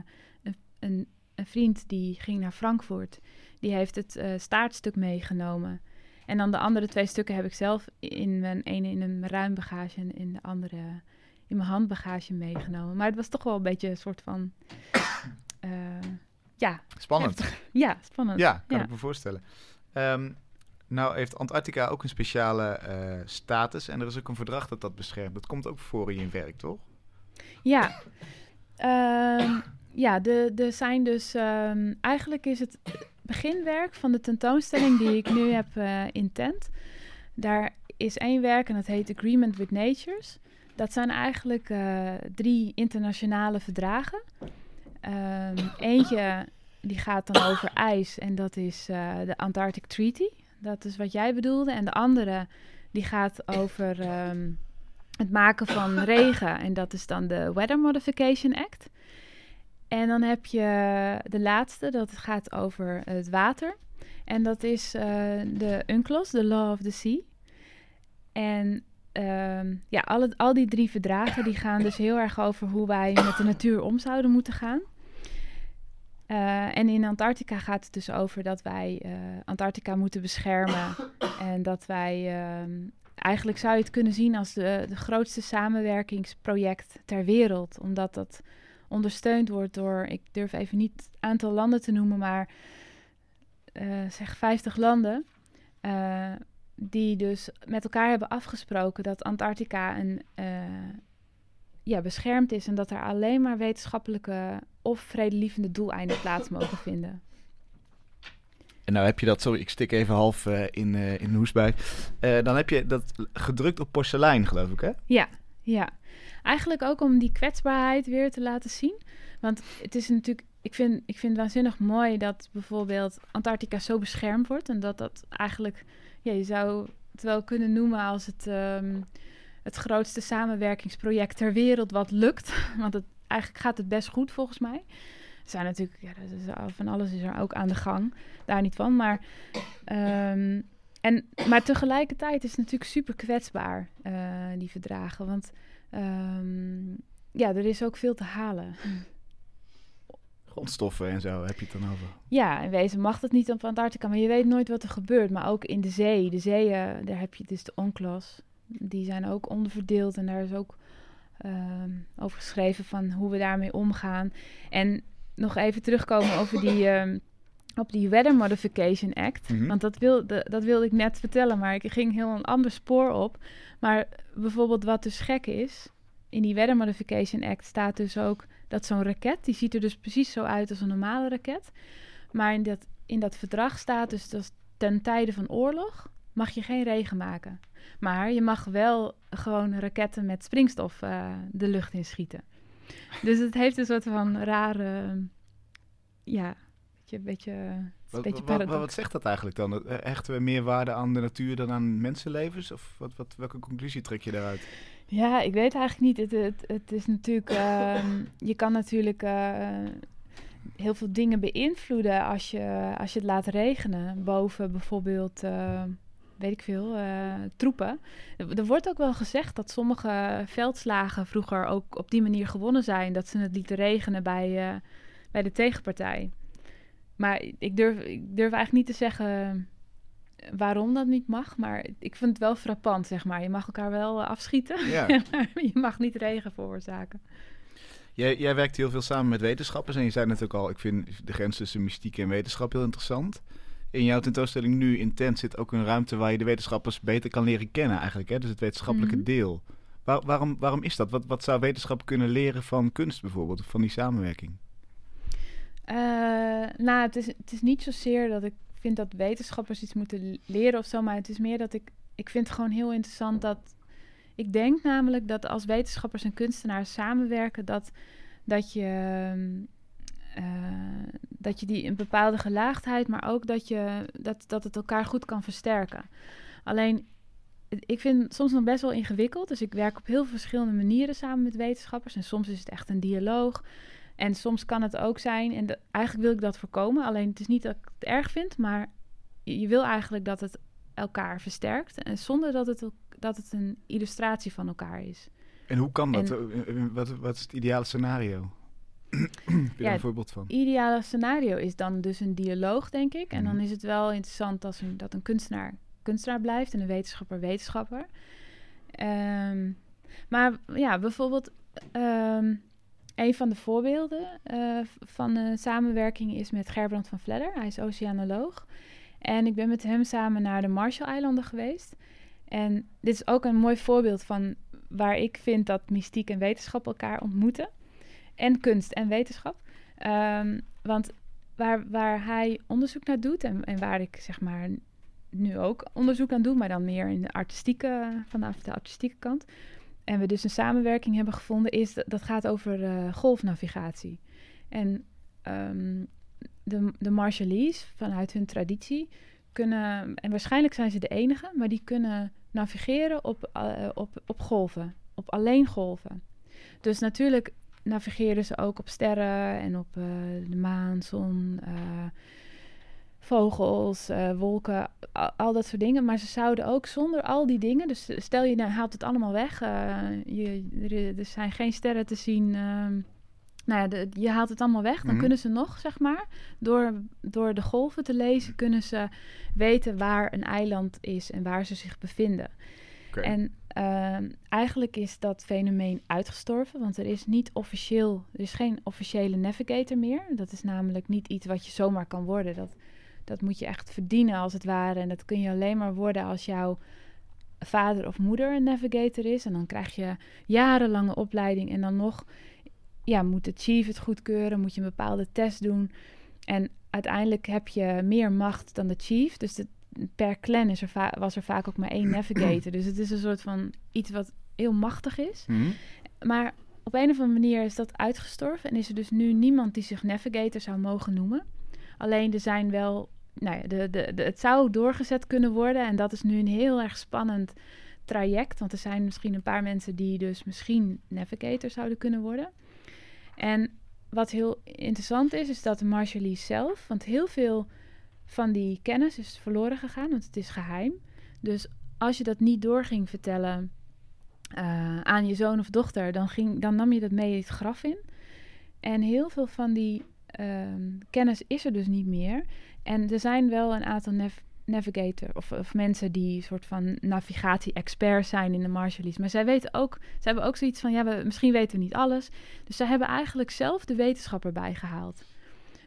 een, een, een, vriend die ging naar Frankfurt, die heeft het uh, staartstuk meegenomen. En dan de andere twee stukken heb ik zelf in mijn ene in een ruim bagage en in de andere in mijn handbagage meegenomen. Maar het was toch wel een beetje een soort van. ja. Spannend. Ja, spannend. Ja, kan ik me voorstellen. Um, nou heeft Antarctica ook een speciale uh, status en er is ook een verdrag dat dat beschermt. Dat komt ook voor in je werk, toch? Ja, uh, ja de, de zijn dus... Um, eigenlijk is het beginwerk van de tentoonstelling die ik nu heb uh, in tent. Daar is één werk en dat heet Agreement with Natures. Dat zijn eigenlijk uh, drie internationale verdragen. Um, eentje die gaat dan over ijs en dat is de Antarctic Treaty. Dat is wat jij bedoelde. En de andere die gaat over ehm, het maken van regen. En dat is dan de Weather Modification Act. En dan heb je de laatste, dat gaat over het water. En dat is uh, de UNCLOS, de Law of the Sea. En um, ja, alle, al die drie verdragen die gaan dus heel erg over hoe wij met de natuur om zouden moeten gaan. Uh, en in Antarctica gaat het dus over dat wij uh, Antarctica moeten beschermen. en dat wij, uh, eigenlijk zou je het kunnen zien als de, de, grootste samenwerkingsproject ter wereld. Omdat dat ondersteund wordt door, ik durf even niet het aantal landen te noemen, maar eh, zeg 50 landen. die dus met elkaar hebben afgesproken dat Antarctica een ja, beschermd is en dat er alleen maar wetenschappelijke of vredelievende doeleinden plaats mogen vinden. En nou heb je dat, sorry, ik stik even half uh, in, uh, in de hoes bij. Uh, dan heb je dat gedrukt op porselein, geloof ik, hè? Ja, ja. Eigenlijk ook om die kwetsbaarheid weer te laten zien. Want het is natuurlijk, ik vind, ik vind het waanzinnig mooi dat bijvoorbeeld Antarctica zo beschermd wordt. En dat dat eigenlijk, ja, je zou het wel kunnen noemen als het, um, het grootste samenwerkingsproject ter wereld wat lukt. Want het, eigenlijk gaat het best goed volgens mij. Er zijn natuurlijk, ja, dat is, van alles is er ook aan de gang. Daar niet van. Maar, ehm, en, maar tegelijkertijd is het natuurlijk super kwetsbaar, eh, die verdragen. Want ehm, ja, er is ook veel te halen. Grondstoffen en zo heb je het dan over. Ja, in wezen mag dat niet op Antarctica, maar je weet nooit wat er gebeurt. Maar ook in de zee, de zeeën, daar heb je dus de onklas. Die zijn ook onderverdeeld en daar is ook ehm, over geschreven van hoe we daarmee omgaan. En nog even terugkomen over die, um, op die Weather Modification Act. Mhm. Want dat, wil, dat wilde ik net vertellen, maar ik ging heel een ander spoor op. Maar bijvoorbeeld wat dus gek is, in die Weather Modification Act staat dus ook dat zo'n raket, die ziet er dus precies zo uit als een normale raket. Maar in dat, in dat verdrag staat dus dat ten tijde van oorlog mag je geen regen maken. Maar je mag wel gewoon raketten met springstof uh, de lucht in schieten. Dus het heeft een soort van rare, ja, beetje, beetje, wat, beetje wat, wat, wat, zegt dat eigenlijk dan? Hechten we meer waarde aan de natuur dan aan mensenlevens? Of wat, wat, welke conclusie trek je daaruit? Ja, ik weet eigenlijk niet. Het, het, het is natuurlijk, uh, je kan natuurlijk uh, heel veel dingen beïnvloeden als je, als je het laat regenen. Boven bijvoorbeeld, uh, weet ik veel, troepen. Er wordt ook wel gezegd dat sommige veldslagen vroeger ook op die manier gewonnen zijn. Dat ze het lieten regenen bij, bij de tegenpartij. Maar ik durf, ik durf eigenlijk niet te zeggen waarom dat niet mag. Maar ik vind het wel frappant, zeg maar. Je mag elkaar wel afschieten, Ja. maar je mag niet regen veroorzaken. Jij, jij werkt heel veel samen met wetenschappers. En je zei net ook al, ik vind de grens tussen mystiek en wetenschap heel interessant. In jouw tentoonstelling nu in Tent zit ook een ruimte waar je de wetenschappers beter kan leren kennen eigenlijk. Hè? Dus het wetenschappelijke Mhm. deel. Waar, waarom, waarom is dat? Wat, wat zou wetenschap kunnen leren van kunst bijvoorbeeld? Of van die samenwerking? Eh, nou, het is, het is niet zozeer dat ik vind dat wetenschappers iets moeten leren of zo, maar het is meer dat ik, ik vind het gewoon heel interessant dat, ik denk namelijk dat als wetenschappers en kunstenaars samenwerken, dat, dat je, uh, dat je die een bepaalde gelaagdheid, maar ook dat, je, dat, dat het elkaar goed kan versterken. Alleen, ik vind het soms nog best wel ingewikkeld, dus ik werk op heel veel verschillende manieren samen met wetenschappers en soms is het echt een dialoog. En soms kan het ook zijn, en de, eigenlijk wil ik dat voorkomen. Alleen het is niet dat ik het erg vind, maar je, je wil eigenlijk dat het elkaar versterkt. En zonder dat het, dat het een illustratie van elkaar is. En hoe kan dat? En- wat, wat is het ideale scenario? Heb je Ja, daar een voorbeeld van? Ideale scenario is dan dus een dialoog, denk ik. En dan Mhm. is het wel interessant als een, dat een kunstenaar kunstenaar blijft en een wetenschapper wetenschapper. Ehm, maar ja, bijvoorbeeld ehm, een van de voorbeelden eh, van de samenwerking is met Gerbrand van Vledder. Hij is oceanoloog. En ik ben met hem samen naar de Marshall-eilanden geweest. En dit is ook een mooi voorbeeld van waar ik vind dat mystiek en wetenschap elkaar ontmoeten. En kunst en wetenschap. Ehm, want waar, waar hij onderzoek naar doet en, en waar ik zeg maar nu ook onderzoek aan doe, maar dan meer in de artistieke, vanaf de artistieke kant. En we dus een samenwerking hebben gevonden, is dat, gaat over eh, golfnavigatie. En ehm, de, de Marshallese, vanuit hun traditie, kunnen, en waarschijnlijk zijn ze de enige, maar die kunnen navigeren op, eh, op, op golven, op alleen golven. Dus natuurlijk navigeren ze ook op sterren en op eh, de maan, zon, eh, vogels, eh, wolken, al, al dat soort dingen. Maar ze zouden ook zonder al die dingen, dus stel je nou, haalt het allemaal weg, je, er, er zijn geen sterren te zien. ehm, nou ja, de- je haalt het allemaal weg, dan Mhm. kunnen ze nog, zeg maar, door, door de golven te lezen, kunnen ze weten waar een eiland is en waar ze zich bevinden. En ehm, eigenlijk is dat fenomeen uitgestorven, want er is niet officieel, er is geen officiële navigator meer. Dat is namelijk niet iets wat je zomaar kan worden. Dat, dat moet je echt verdienen als het ware. En dat kun je alleen maar worden als jouw vader of moeder een navigator is. En dan krijg je jarenlange opleiding en dan nog ja, moet de chief het goedkeuren, moet je een bepaalde test doen. En uiteindelijk heb je meer macht dan de chief. Dus de, per clan is er was er vaak ook maar één navigator. Dus het is een soort van iets wat heel machtig is. Mhm. Maar op een of andere manier is dat uitgestorven. En is er dus nu niemand die zich navigator zou mogen noemen. Alleen er zijn wel... Nou ja, de, de, de, het zou doorgezet kunnen worden. En dat is nu een heel erg spannend traject. Want er zijn misschien een paar mensen die dus misschien navigator zouden kunnen worden. En wat heel interessant is, is dat de Marshallese zelf, want heel veel van die kennis is verloren gegaan, want het is geheim. Dus als je dat niet door ging vertellen uh, aan je zoon of dochter, dan, ging, dan nam je dat mee het graf in. En heel veel van die uh, kennis is er dus niet meer. En er zijn wel een aantal nav navigator of, of, mensen die soort van navigatie-expert zijn in de Marshallese. Maar zij weten ook, ze hebben ook zoiets van, ja, we, misschien weten we niet alles. Dus zij hebben eigenlijk zelf de wetenschapper bijgehaald.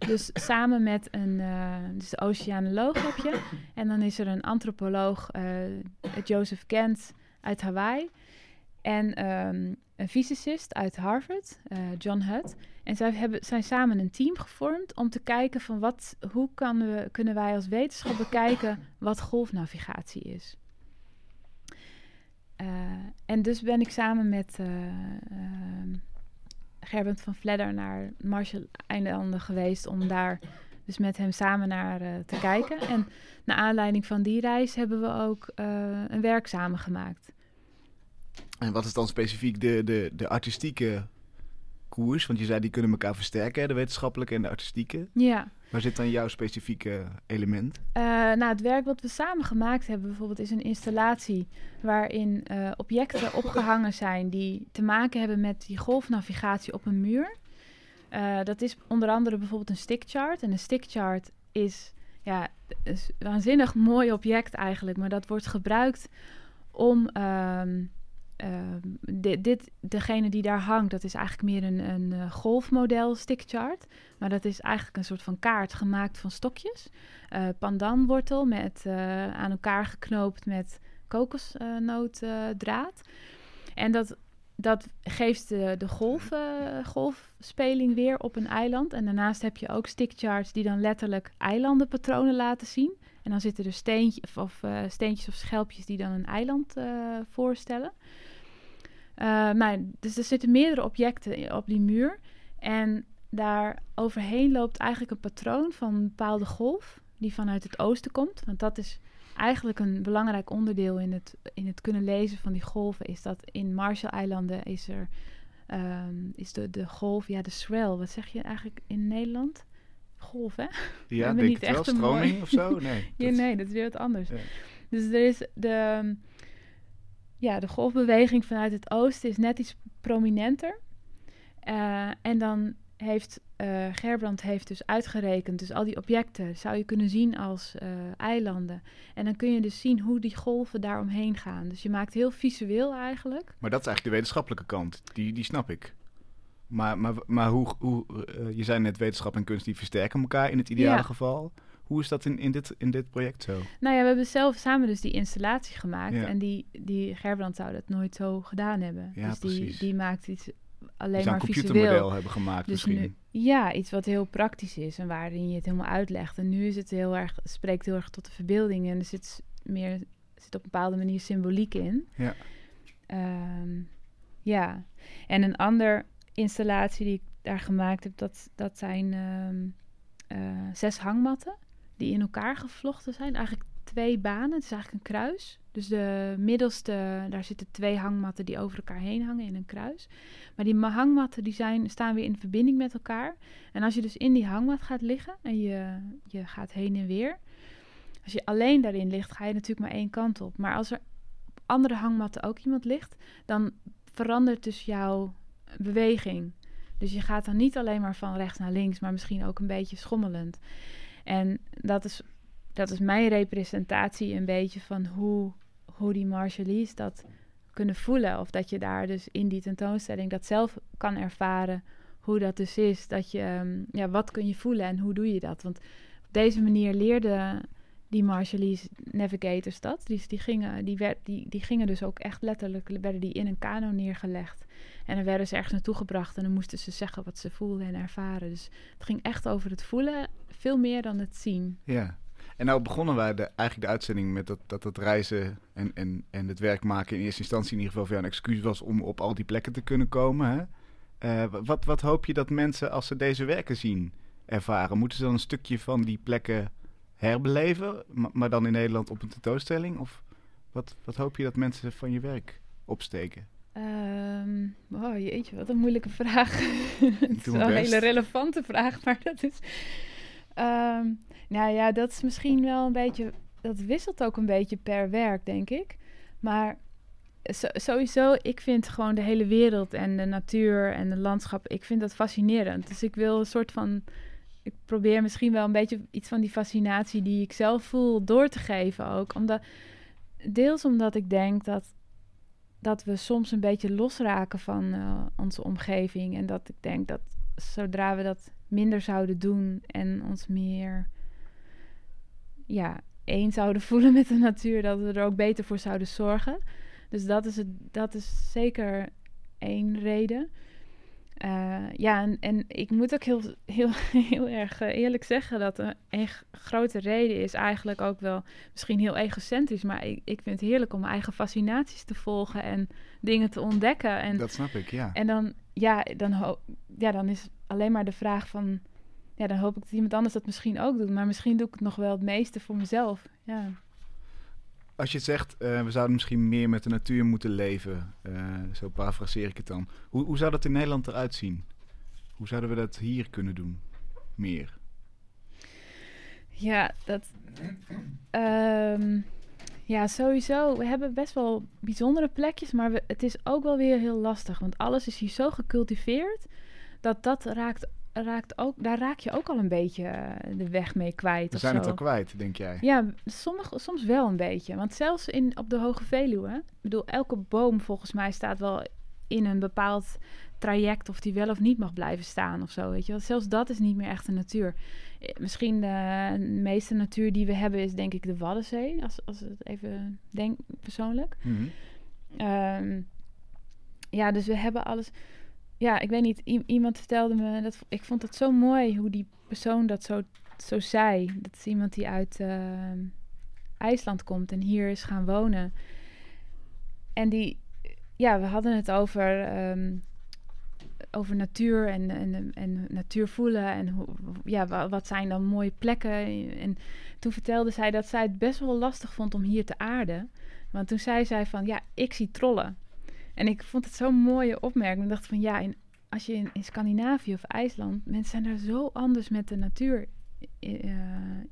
Dus samen met een uh, dus oceanoloog heb je. En dan is er een antropoloog, uh, Joseph Kent uit Hawaii. En um, een fysicist uit Harvard, uh, John Hutt. En zij hebben, zijn samen een team gevormd om te kijken van wat, hoe kan we, kunnen wij als wetenschap bekijken wat golfnavigatie is. En dus ben ik samen met uh, Gerbert van Vledder naar Marshall-eilanden geweest om daar dus met hem samen naar te kijken. En naar aanleiding van die reis hebben we ook een werk samen gemaakt. En wat is dan specifiek de, de, de artistieke koers? Want je zei die kunnen elkaar versterken, de wetenschappelijke en de artistieke. Ja. Waar zit dan jouw specifieke element? Uh, nou, het werk wat we samen gemaakt hebben bijvoorbeeld is een installatie waarin uh, objecten opgehangen zijn die te maken hebben met die golfnavigatie op een muur. Uh, dat is onder andere bijvoorbeeld een stickchart. En een stickchart is ja, een waanzinnig mooi object eigenlijk, maar dat wordt gebruikt om uh, dit, dit, degene die daar hangt, dat is eigenlijk meer een, een uh, golfmodel stickchart. Maar dat is eigenlijk een soort van kaart gemaakt van stokjes. Uh, pandanwortel met aan elkaar geknoopt met kokosnootdraad. en dat, dat geeft de, de golf, golfspeling weer op een eiland. En daarnaast heb je ook stickcharts die dan letterlijk eilandenpatronen laten zien. En dan zitten er steentje, of, of steentjes of schelpjes die dan een eiland voorstellen. Uh, maar, dus er zitten meerdere objecten op die muur. En daar overheen loopt eigenlijk een patroon van een bepaalde golf die vanuit het oosten komt. Want dat is eigenlijk een belangrijk onderdeel in het, in het kunnen lezen van die golven. Is dat in Marshall-eilanden is er um, is de, de golf, ja, de swell. Wat zeg je eigenlijk in Nederland? Golf, hè? Ja, denk niet echt wel. Stroming mooi... of zo? Nee, ja, nee, dat is weer wat anders. Ja. Dus er is de ja, de golfbeweging vanuit het oosten is net iets prominenter. Uh, en dan heeft uh, Gerbrand heeft dus uitgerekend, dus al die objecten zou je kunnen zien als uh, eilanden. En dan kun je dus zien hoe die golven daaromheen gaan. Dus je maakt heel visueel eigenlijk. Maar dat is eigenlijk de wetenschappelijke kant, die, die snap ik. Maar, maar, maar hoe, hoe je zei net, wetenschap en kunst die versterken elkaar in het ideale ja. geval. Hoe is dat in, in, dit, in dit project zo? Nou ja, we hebben zelf samen dus die installatie gemaakt. Ja. En die, die Gerbrand zou dat nooit zo gedaan hebben. Ja, dus die, precies. die maakt iets alleen die maar een visueel. computermodel hebben gemaakt dus misschien. Nu, ja, iets wat heel praktisch is en waarin je het helemaal uitlegt. En nu is het heel erg, spreekt heel erg tot de verbeelding. En er zit meer zit op een bepaalde manier symboliek in. Ja. Um, ja. En een ander installatie die ik daar gemaakt heb, dat, dat zijn um, uh, zes hangmatten die in elkaar gevlochten zijn. Eigenlijk twee banen. Het is eigenlijk een kruis. Dus de middelste, daar zitten twee hangmatten die over elkaar heen hangen in een kruis. Maar die hangmatten die zijn, staan weer in verbinding met elkaar. En als je dus in die hangmat gaat liggen en je, je gaat heen en weer. Als je alleen daarin ligt, ga je natuurlijk maar één kant op. Maar als er op andere hangmatten ook iemand ligt, dan verandert dus jouw beweging. Dus je gaat dan niet alleen maar van rechts naar links, maar misschien ook een beetje schommelend. En dat is, dat is mijn representatie een beetje van hoe, hoe die Marshallese dat kunnen voelen. Of dat je daar dus in die tentoonstelling dat zelf kan ervaren. Hoe dat dus is. Dat je, um, ja, wat kun je voelen en hoe doe je dat? Want op deze manier leerden die Marshallese navigators dat. Die, die, gingen, die, werd, die, die gingen dus ook echt letterlijk, werden die in een kano neergelegd. En dan werden ze ergens naartoe gebracht en dan moesten ze zeggen wat ze voelden en ervaren. Dus het ging echt over het voelen, veel meer dan het zien. Ja. En nou begonnen wij de, eigenlijk de uitzending met dat, dat het reizen en, en, en het werk maken in eerste instantie in ieder geval jou een excuus was om op al die plekken te kunnen komen. Hè? Uh, wat, wat hoop je dat mensen als ze deze werken zien ervaren? Moeten ze dan een stukje van die plekken herbeleven, maar, dan in Nederland op een tentoonstelling? Of wat, wat hoop je dat mensen van je werk opsteken? Oh jeetje, wat een moeilijke vraag. het is wel een hele relevante vraag, maar dat is... Ehm, nou ja, dat is misschien wel een beetje... Dat wisselt ook een beetje per werk, denk ik. Maar sowieso, ik vind gewoon de hele wereld en de natuur en het landschap... Ik vind dat fascinerend. Dus ik wil een soort van... Ik probeer misschien wel een beetje iets van die fascinatie die ik zelf voel door te geven ook. Omdat, deels omdat ik denk dat dat we soms een beetje losraken van eh, onze omgeving. En dat ik denk dat zodra we dat minder zouden doen en ons meer ja, één zouden voelen met de natuur, dat we er ook beter voor zouden zorgen. Dus dat is, het, dat is zeker één reden. Eh, ja, en, en ik moet ook heel, heel, heel erg eh, eerlijk zeggen dat een, grote reden is eigenlijk ook wel misschien heel egocentrisch, maar ik, ik vind het heerlijk om mijn eigen fascinaties te volgen en dingen te ontdekken. En, Dat snap ik, ja. en dan, ja, dan, ja, dan is alleen maar de vraag van, ja, dan hoop ik dat iemand anders dat misschien ook doet, maar misschien doe ik het nog wel het meeste voor mezelf. Ja. Als je zegt, eh, we zouden misschien meer met de natuur moeten leven, eh, zo parafraseer ik het dan. Hoe, hoe zou dat in Nederland eruit zien? Hoe zouden we dat hier kunnen doen? Meer. Ja, dat. ehm, ja, sowieso. We hebben best wel bijzondere plekjes, maar we, het is ook wel weer heel lastig. Want alles is hier zo gecultiveerd dat dat raakt, raakt ook, daar raak je ook al een beetje eh, de weg mee kwijt. We zijn het zo. al kwijt, denk jij? Ja, sommige, soms wel een beetje. Want zelfs in, op de Hoge Veluwe, ik bedoel, elke boom volgens mij staat wel in een bepaald traject of die wel of niet mag blijven staan of zo. Weet je wel? Zelfs dat is niet meer echt de natuur. Eh, Misschien de meeste natuur die we hebben is denk ik de Waddenzee, als, als het even denk persoonlijk. Mhm. Ehm, ja, dus we hebben alles. Ja, ik weet niet. iemand vertelde me dat. Ik vond het zo mooi hoe die persoon dat zo, zo zei. Dat is iemand die uit ehm, IJsland komt en hier is gaan wonen. En die. Ja, we hadden het over. ehm, over natuur en, en, en natuur voelen. En hoe, ja, wa- wat zijn dan mooie plekken. En toen vertelde zij dat zij het best wel lastig vond om hier te aarden. Want toen zei zij van, ja, ik zie trollen. En ik vond het zo'n mooie opmerking. Ik dacht van, ja, in, als je in, in Scandinavië of IJsland... mensen zijn daar zo anders met de natuur i- eh,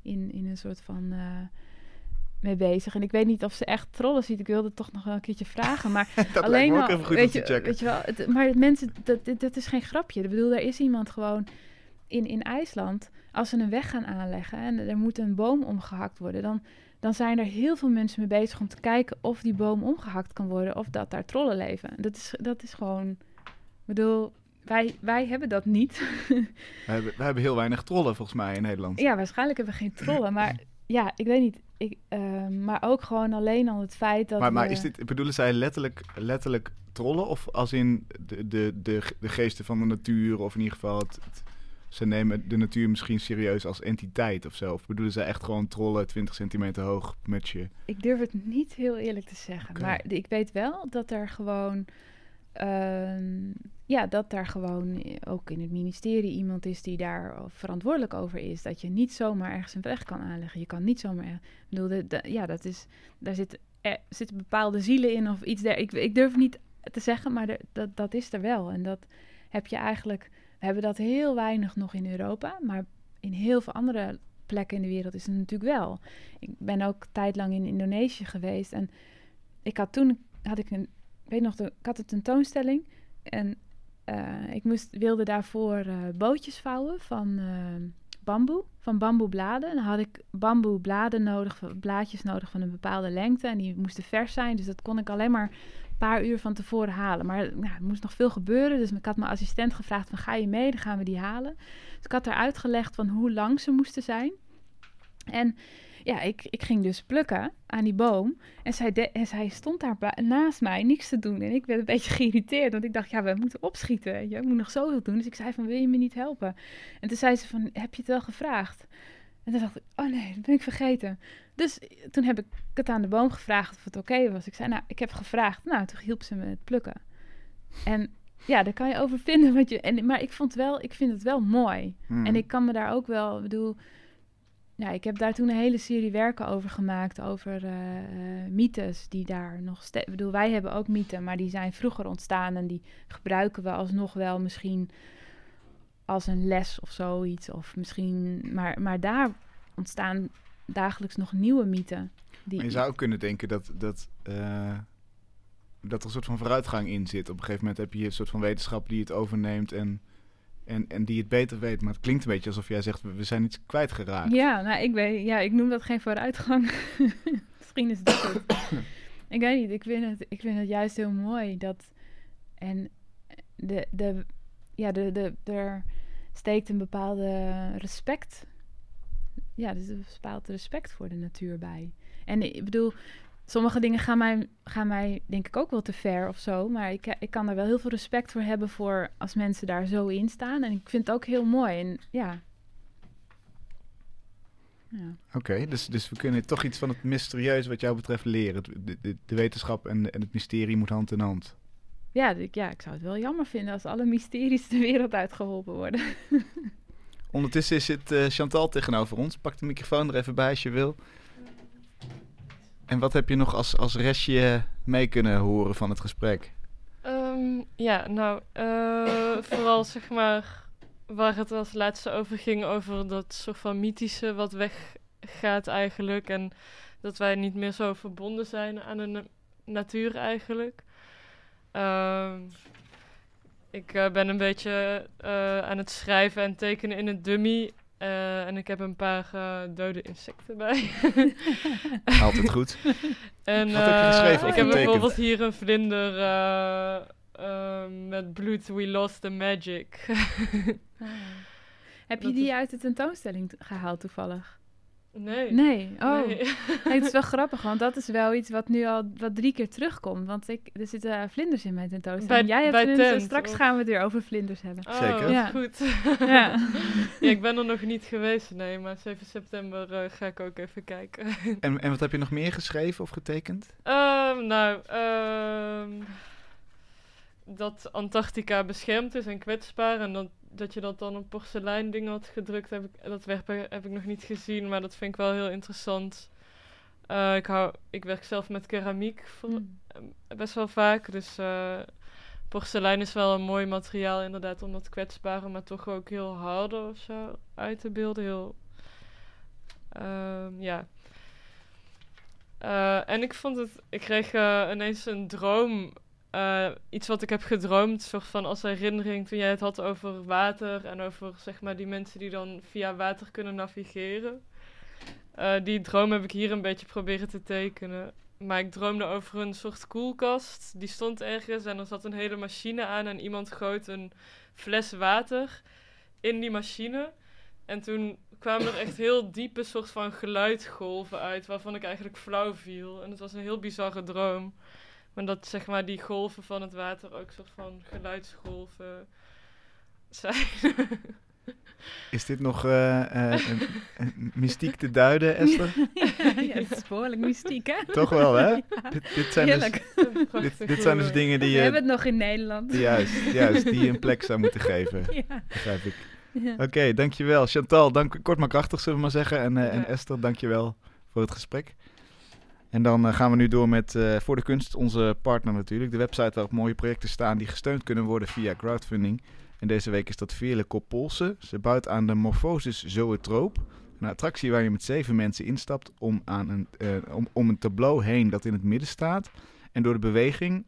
in, in een soort van... eh, mee bezig. En ik weet niet of ze echt trollen ziet. Ik wilde het toch nog wel een keertje vragen. Maar alleen al- even goed weet te je, checken. Weet je wel, het, maar mensen, dat, dat is geen grapje. Ik bedoel, er is iemand gewoon in, in IJsland... als ze een weg gaan aanleggen en er moet een boom omgehakt worden... dan, dan zijn er heel veel mensen mee bezig om te kijken... of die boom omgehakt kan worden of dat daar trollen leven. Dat is, dat is gewoon... Ik bedoel, wij, wij hebben dat niet. We hebben, we hebben heel weinig trollen volgens mij in Nederland. ja, waarschijnlijk hebben we geen trollen. Maar ja, ik weet niet. Ik, eh, maar ook gewoon alleen al het feit dat maar, maar we- is dit, bedoelen zij letterlijk, letterlijk trollen? Of als in de, de, de, de geesten van de natuur? Of in ieder geval, het, het- ze nemen de natuur misschien serieus als entiteit of zo? Of bedoelen zij echt gewoon trollen 20 centimeter hoog met je? Ik durf het niet heel eerlijk te zeggen. Maar ik weet wel dat er gewoon. ehm, ja, dat daar gewoon ook in het ministerie iemand is die daar verantwoordelijk over is. Dat je niet zomaar ergens een weg kan aanleggen. Je kan niet zomaar. Ik bedoel, de, de- ja, dat is. Daar zit, er zitten bepaalde zielen in of iets der. Ik, ik durf niet te zeggen, maar dat, dat is er wel. En dat heb je eigenlijk. We hebben dat heel weinig nog in Europa. Maar in heel veel andere plekken in de wereld is het natuurlijk wel. Ik ben ook tijdlang in Indonesië geweest. En ik had toen, had ik een, weet nog, ik had een tentoonstelling. En eh, ik moest, wilde daarvoor eh, bootjes vouwen van eh, bamboe, van bamboebladen. En dan had ik bamboebladen nodig, blaadjes nodig van een bepaalde lengte. En die moesten vers zijn, dus dat kon ik alleen maar paar uur van tevoren halen. Maar er moest nog veel gebeuren, dus ik had mijn assistent gevraagd van ga je mee, dan gaan we die halen. Dus ik had haar uitgelegd van hoe lang ze moesten zijn. En ja, ik, ik ging dus plukken aan die boom. En zij, stond daar naast mij niks te doen. En ik werd een beetje geïrriteerd. Want ik dacht, ja, we moeten opschieten. Je moet nog zoveel doen. Dus ik zei van, wil je me niet helpen? En toen zei ze van, heb je het wel gevraagd? En toen dacht ik, oh nee, dat ben ik vergeten. Dus toen heb ik het aan de boom gevraagd of het oké was. Ik zei, nou, ik heb gevraagd. Nou, toen hielp ze me het plukken. En ja, daar kan je over vinden wat je... En, maar ik, vond wel, ik vind het wel mooi. Hmm. En ik kan me daar ook wel, ik bedoel, ja, ik heb daar toen een hele serie werken over gemaakt. Over eh, eh, mythes die daar nog steeds. Ik bedoel, wij hebben ook mythen, maar die zijn vroeger ontstaan. En die gebruiken we alsnog wel misschien als een les of zoiets. Of misschien. Maar, maar daar ontstaan dagelijks nog nieuwe mythen. Die, Maar je zou ook kunnen denken dat, dat, eh, dat er een soort van vooruitgang in zit. Op een gegeven moment heb je een soort van wetenschap die het overneemt en, en, en die het beter weet. Maar het klinkt een beetje alsof jij zegt, we we zijn iets kwijtgeraakt. Ja, nou, ik, weet, ja, ik noem dat geen vooruitgang. Misschien is dat het. ik weet niet, ik vind het, ik vind het juist heel mooi dat... En de, de, ja, de, de, er steekt een bepaalde respect... Ja, er is een bepaald respect voor de natuur bij. En ik bedoel, sommige dingen gaan mij, gaan mij denk ik ook wel te ver of zo. Maar ik, ik kan daar wel heel veel respect voor hebben voor als mensen daar zo in staan. En ik vind het ook heel mooi. En ja... Ja. Oké, dus, dus we kunnen toch iets van het mysterieus wat jou betreft leren. De, de, de wetenschap en, en het mysterie moet hand in hand. Ja, ik, ja, ik zou het wel jammer vinden als alle mysteries de wereld uitgeholpen worden. Ondertussen zit eh, Chantal tegenover ons. Pak de microfoon er even bij als je wil. En wat heb je nog als, als restje mee kunnen horen van het gesprek? Ehm, ja, nou, eh, vooral zeg maar waar het als laatste over ging, over dat soort van mythische wat weggaat eigenlijk. En dat wij niet meer zo verbonden zijn aan de na- natuur eigenlijk. Ehm, ik eh, ben een beetje eh, aan het schrijven en tekenen in het dummy. eh, en ik heb een paar eh, dode insecten bij. Altijd goed. En, Wat heb je geschreven eh, Ik heb bijvoorbeeld hier een vlinder eh, eh, met bloed. We lost the magic. Heb je die uit de tentoonstelling gehaald toevallig? Nee. Nee. Oh, Nee. Nee, het is wel grappig, want dat is wel iets wat nu al wat drie keer terugkomt. Want ik, er zitten vlinders in mijn tentoonstelling. Bij- Jij hebt bij vlinders, tent, straks of- gaan we het weer over vlinders hebben. Oh, Zeker. Ja. goed. Ja. ja, ik ben er nog niet geweest, nee. Maar 7 september eh, ga ik ook even kijken. En, en wat heb je nog meer geschreven of getekend? Ehm, nou, ehm, dat Antarctica beschermd is en kwetsbaar. En dat, dat je dat dan op porselein ding had gedrukt, heb ik, dat werk heb ik nog niet gezien. Maar dat vind ik wel heel interessant. Eh, ik, hou, ik werk zelf met keramiek voor, Mm. eh, best wel vaak. Dus eh, porselein is wel een mooi materiaal inderdaad om dat kwetsbare, maar toch ook heel harde of zo uit te beelden. Heel, ehm, ja. En ik vond het, ik kreeg ineens een droom, eh, iets wat ik heb gedroomd, soort van als herinnering toen jij het had over water en over zeg maar die mensen die dan via water kunnen navigeren. Eh, die droom heb ik hier een beetje proberen te tekenen. Maar ik droomde over een soort koelkast. Die stond ergens en er zat een hele machine aan. En iemand goot een fles water in die machine. En toen kwamen er echt heel diepe soort van geluidgolven uit. Waarvan ik eigenlijk flauw viel. En het was een heel bizarre droom. Maar dat zeg maar die golven van het water ook soort van geluidsgolven zijn. Is dit nog eh, eh, mystiek te duiden, Esther? ja, dat is behoorlijk mystiek, hè? Toch wel, hè? Dit, dit zijn dus, Heerlijk. dit, dit zijn dus dingen die We je... hebben het nog in Nederland. die Juist, juist, die je een plek zou moeten geven, Ja. begrijp ik. Ja. Oké, dankjewel. Chantal, dank, kort maar krachtig zullen we maar zeggen. En, eh, en. Esther, dankjewel voor het gesprek. En dan eh, gaan we nu door met eh, Voor de Kunst, onze partner natuurlijk. De website waarop mooie projecten staan die gesteund kunnen worden via crowdfunding. En deze week is dat Veerle Koppolse. Ze bouwt aan de Morphosis Zoetroop. Een attractie waar je met zeven mensen instapt om, aan een, eh, om, om een tableau heen dat in het midden staat. En door de beweging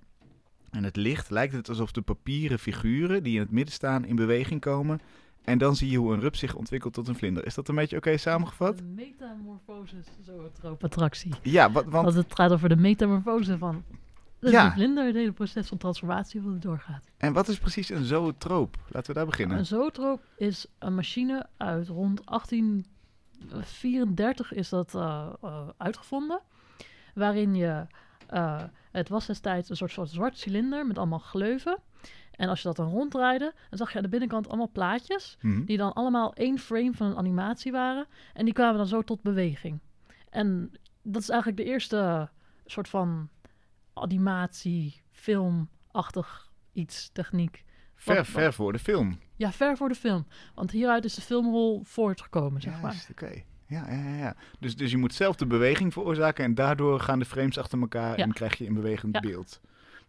en het licht lijkt het alsof de papieren figuren die in het midden staan in beweging komen. En dan zie je hoe een rup zich ontwikkelt tot een vlinder. Is dat een beetje oké samengevat? Een metamorfosis zootroop attractie. Ja, wat, want Want het gaat over de metamorfose van de Ja. vlinder, het hele proces van transformatie er doorgaat. En wat is precies een zootroop? Laten we daar beginnen. Een zootroop is een machine uit rond 1834 is dat eh, eh, uitgevonden. Waarin je, eh, het was destijds een soort, soort zwart cilinder met allemaal gleuven. En als je dat dan ronddraaide, dan zag je aan de binnenkant allemaal plaatjes. Mhm. Die dan allemaal één frame van een animatie waren. En die kwamen dan zo tot beweging. En dat is eigenlijk de eerste soort van animatie, filmachtig iets, techniek. Ver, wat- ver voor de film. Ja, ver voor de film. Want hieruit is de filmrol voortgekomen, zeg maar. Juist, oké. Ja, ja, ja, ja. Dus, dus je moet zelf de beweging veroorzaken en daardoor gaan de frames achter elkaar Ja. en krijg je een bewegend Ja. beeld.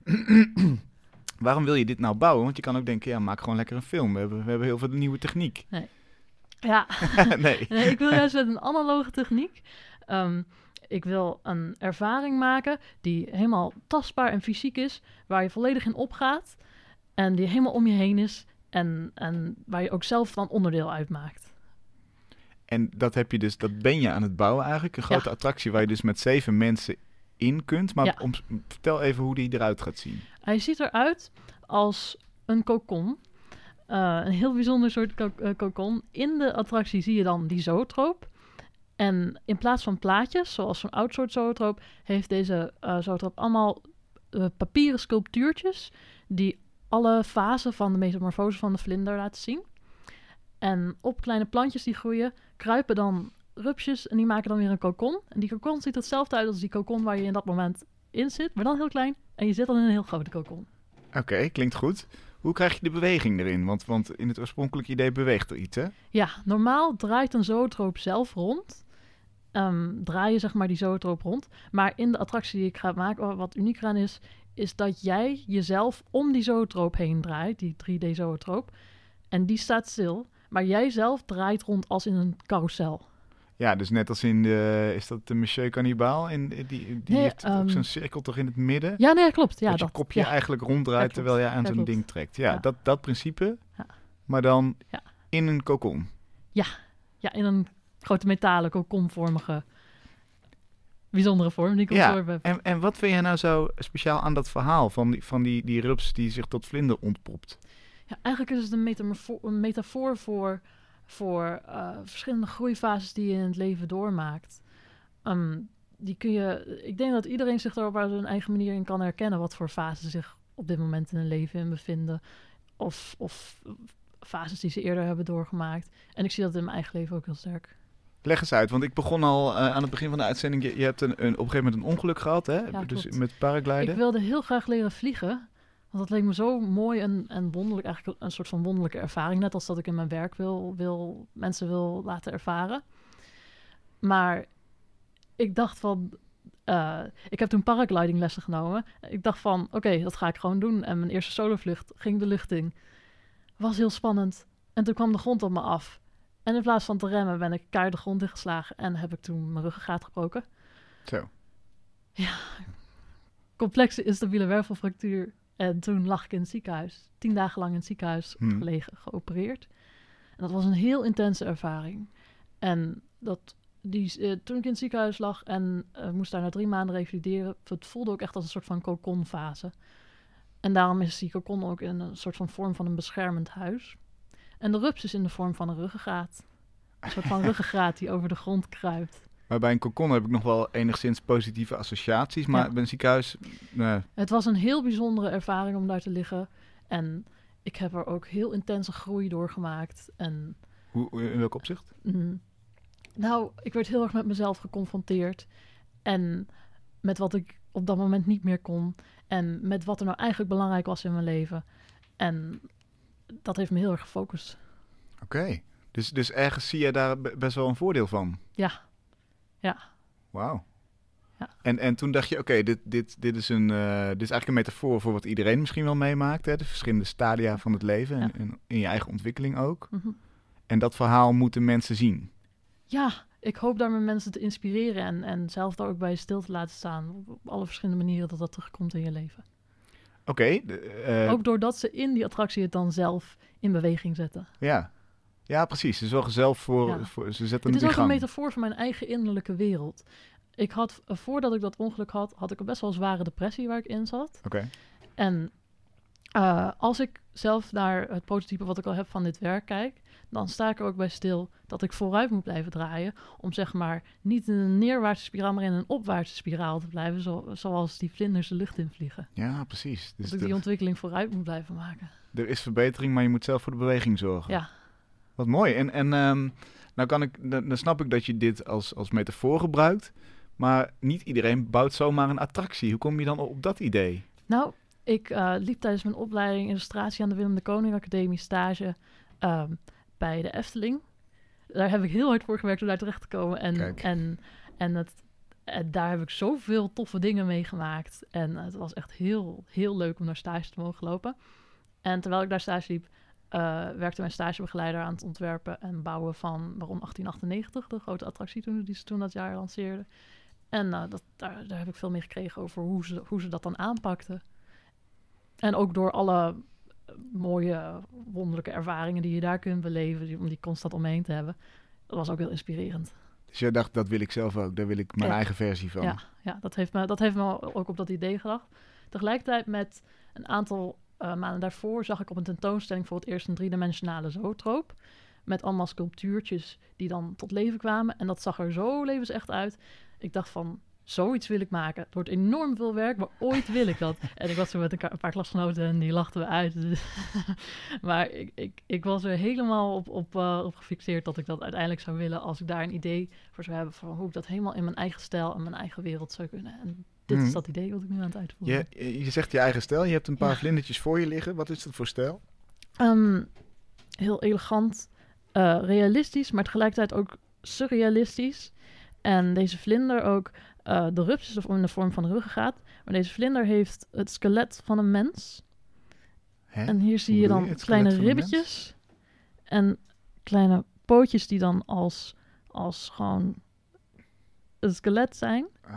Waarom wil je dit nou bouwen? Want je kan ook denken, ja, maak gewoon lekker een film. We hebben, we hebben heel veel nieuwe techniek. Ja, nee. nee, ik wil juist met een analoge techniek. Ehm, ik wil een ervaring maken die helemaal tastbaar en fysiek is, waar je volledig in opgaat en die helemaal om je heen is en, en waar je ook zelf dan onderdeel uitmaakt. En dat heb je dus, dat ben je aan het bouwen eigenlijk. Een grote Ja. attractie waar je dus met zeven mensen in kunt. Maar Ja. om, vertel even hoe die eruit gaat zien. Hij ziet eruit als een kokon. Eh, een heel bijzonder soort ko- eh, kokon. In de attractie zie je dan die zootroop. En in plaats van plaatjes, zoals zo'n oud soort zootroop, heeft deze eh zootroop allemaal papieren sculptuurtjes die alle fasen van de metamorfose van de vlinder laten zien. En op kleine plantjes die groeien, kruipen dan rupsjes en die maken dan weer een kokon. En die kokon ziet hetzelfde uit als die kokon waar je in dat moment in zit, maar dan heel klein. En je zit dan in een heel grote kokon. Oké, klinkt goed. Hoe krijg je de beweging erin? Want, want in het oorspronkelijke idee beweegt er iets, hè? Ja, normaal draait een zootroop zelf rond. Ehm draai je zeg maar die zootroop rond. Maar in de attractie die ik ga maken, wat uniek eraan is, is dat jij jezelf om die zootroop heen draait, die 3D-zootroop. En die staat stil. Maar jij zelf draait rond als in een carousel. Ja, dus net als in de, is dat de Monsieur Cannibaal? In, die die Nee, heeft ook ehm, zo'n cirkel toch in het midden? Ja, nee, klopt. Ja, dat je dat, kopje ja. eigenlijk ronddraait Ja, terwijl je aan Ja, zo'n ding trekt. Ja, Ja. Dat, dat principe, Ja. maar dan Ja. in een kokon. Ja, in een grote metalen kokonvormige bijzondere vorm die ik Ja. En, en wat vind jij nou zo speciaal aan dat verhaal van die, van die, die rups die zich tot vlinder ontpopt? Ja, eigenlijk is het een, een metafoor voor, voor eh, verschillende groeifases die je in het leven doormaakt. Ehm, die kun je, ik denk dat iedereen zich daar op zijn eigen manier in kan herkennen wat voor fases zich op dit moment in hun leven in bevinden. Of, of fases die ze eerder hebben doorgemaakt. En ik zie dat in mijn eigen leven ook heel sterk. Leg eens uit, want ik begon al eh, aan het begin van de uitzending. Je, je hebt een, een, op een gegeven moment een ongeluk gehad, hè? Ja, dus klopt. met paragliden. Ik wilde heel graag leren vliegen. Want dat leek me zo mooi en, en wonderlijk. Eigenlijk een soort van wonderlijke ervaring. Net als dat ik in mijn werk wil, wil, mensen wil laten ervaren. Maar ik dacht van... eh, ik heb toen paraglidinglessen genomen. Ik dacht van, oké, dat ga ik gewoon doen. En mijn eerste solovlucht ging de lucht in. Was heel spannend. En toen kwam de grond op me af. En in plaats van te remmen ben ik keihard de grond ingeslagen. En heb ik toen mijn ruggengraat gebroken Zo. complexe instabiele wervelfractuur. En toen lag ik in het ziekenhuis. Tien dagen lang in het ziekenhuis Hmm. gelegen, geopereerd. En dat was een heel intense ervaring. En dat, die, eh, toen ik in het ziekenhuis lag en eh, moest daar na drie maanden revalideren, het voelde ook echt als een soort van kokonfase. En daarom is die kokon ook in een soort van vorm van een beschermend huis. En de rups is in de vorm van een ruggengraat. Een soort van ruggengraat die over de grond kruipt. Maar bij een kokon heb ik nog wel enigszins positieve associaties. Maar Ja. bij een ziekenhuis, nee. Het was een heel bijzondere ervaring om daar te liggen. En ik heb er ook heel intense groei doorgemaakt. En Hoe, in welk opzicht? mm, nou, ik werd heel erg met mezelf geconfronteerd. En met wat ik op dat moment niet meer kon. En met wat er nou eigenlijk belangrijk was in mijn leven. En dat heeft me heel erg gefocust. Oké. Dus, dus ergens zie je daar be- best wel een voordeel van. Ja. Ja. Wauw. Ja. En, en toen dacht je, oké, dit, dit, dit, is een, eh, dit is eigenlijk een metafoor voor wat iedereen misschien wel meemaakt. Hè? De verschillende stadia van het leven en, Ja. en in je eigen ontwikkeling ook. Mhm. En dat verhaal moeten mensen zien. Ja, ik hoop daarmee mensen te inspireren. En, en zelf daar ook bij stil te laten staan. Op alle verschillende manieren dat dat terugkomt in je leven. Oké, eh, Ook doordat ze in die attractie het dan zelf in beweging zetten. ja. Ja, precies. Ze zorgen zelf voor, Ja. voor ze zetten Het het is ook een metafoor voor mijn eigen innerlijke wereld. Ik had, eh, voordat ik dat ongeluk had, had ik een best wel zware depressie waar ik in zat. Oké. En eh, als ik zelf naar het prototype wat ik al heb van dit werk kijk, dan sta ik er ook bij stil dat ik vooruit moet blijven draaien. Om zeg maar niet in een neerwaartse spiraal, maar in een opwaartse spiraal te blijven. Zo, zoals die vlinders de lucht in vliegen. Ja, precies. Dus dat ik die ontwikkeling vooruit moet blijven maken. er is verbetering, maar je moet zelf voor de beweging zorgen. Ja. Wat mooi. En, en ehm, nou kan ik, dan, dan snap ik dat je dit als, als metafoor gebruikt. Maar niet iedereen bouwt zomaar een attractie. Hoe kom je dan op dat idee? Nou, ik eh, liep tijdens mijn opleiding illustratie aan de Willem de Koning Academie stage ehm, bij de Efteling. daar heb ik heel hard voor gewerkt om daar terecht te komen. En, Kijk. en, en, het, en daar heb ik zoveel toffe dingen meegemaakt. En het was echt heel, heel leuk om naar stage te mogen lopen. En terwijl ik daar stage liep, eh, werkte mijn stagebegeleider aan het ontwerpen en bouwen van Baron 1898, de grote attractie toen, die ze toen dat jaar lanceerden. En eh, dat, daar, daar heb ik veel mee gekregen over hoe ze, hoe ze dat dan aanpakten. En ook door alle eh, mooie, wonderlijke ervaringen die je daar kunt beleven, die, om die constant omheen te hebben. Dat was ook heel inspirerend. Dus jij dacht, dat wil ik zelf ook. Daar wil ik mijn Ja. eigen versie van. Ja, ja dat, heeft me, dat heeft me ook op dat idee gebracht. Tegelijkertijd met een aantal eh, maanden daarvoor zag ik op een tentoonstelling voor het eerst een driedimensionale zootroop. Met allemaal sculptuurtjes die dan tot leven kwamen. En dat zag er zo levensecht uit. Ik dacht van, zoiets wil ik maken. Het wordt enorm veel werk, maar ooit wil ik dat. en ik was er met een, paar klasgenoten en die lachten we uit. maar ik, ik, ik was er helemaal op, op, eh, op gefixeerd dat ik dat uiteindelijk zou willen. Als ik daar een idee voor zou hebben van hoe ik dat helemaal in mijn eigen stijl en mijn eigen wereld zou kunnen. En dit is dat idee wat ik nu aan het uitvoeren ben. Je, je zegt je eigen stijl. Je hebt een paar Ja. vlindertjes voor je liggen. Wat is dat voor stijl? Ehm, heel elegant, eh, realistisch, maar tegelijkertijd ook surrealistisch. En deze vlinder ook, eh, de rups is in de vorm van een ruggengraat. Maar deze vlinder heeft het skelet van een mens. Hè? En hier zie je dan je, kleine ribbetjes. En kleine pootjes die dan als, als gewoon een skelet zijn. Ah.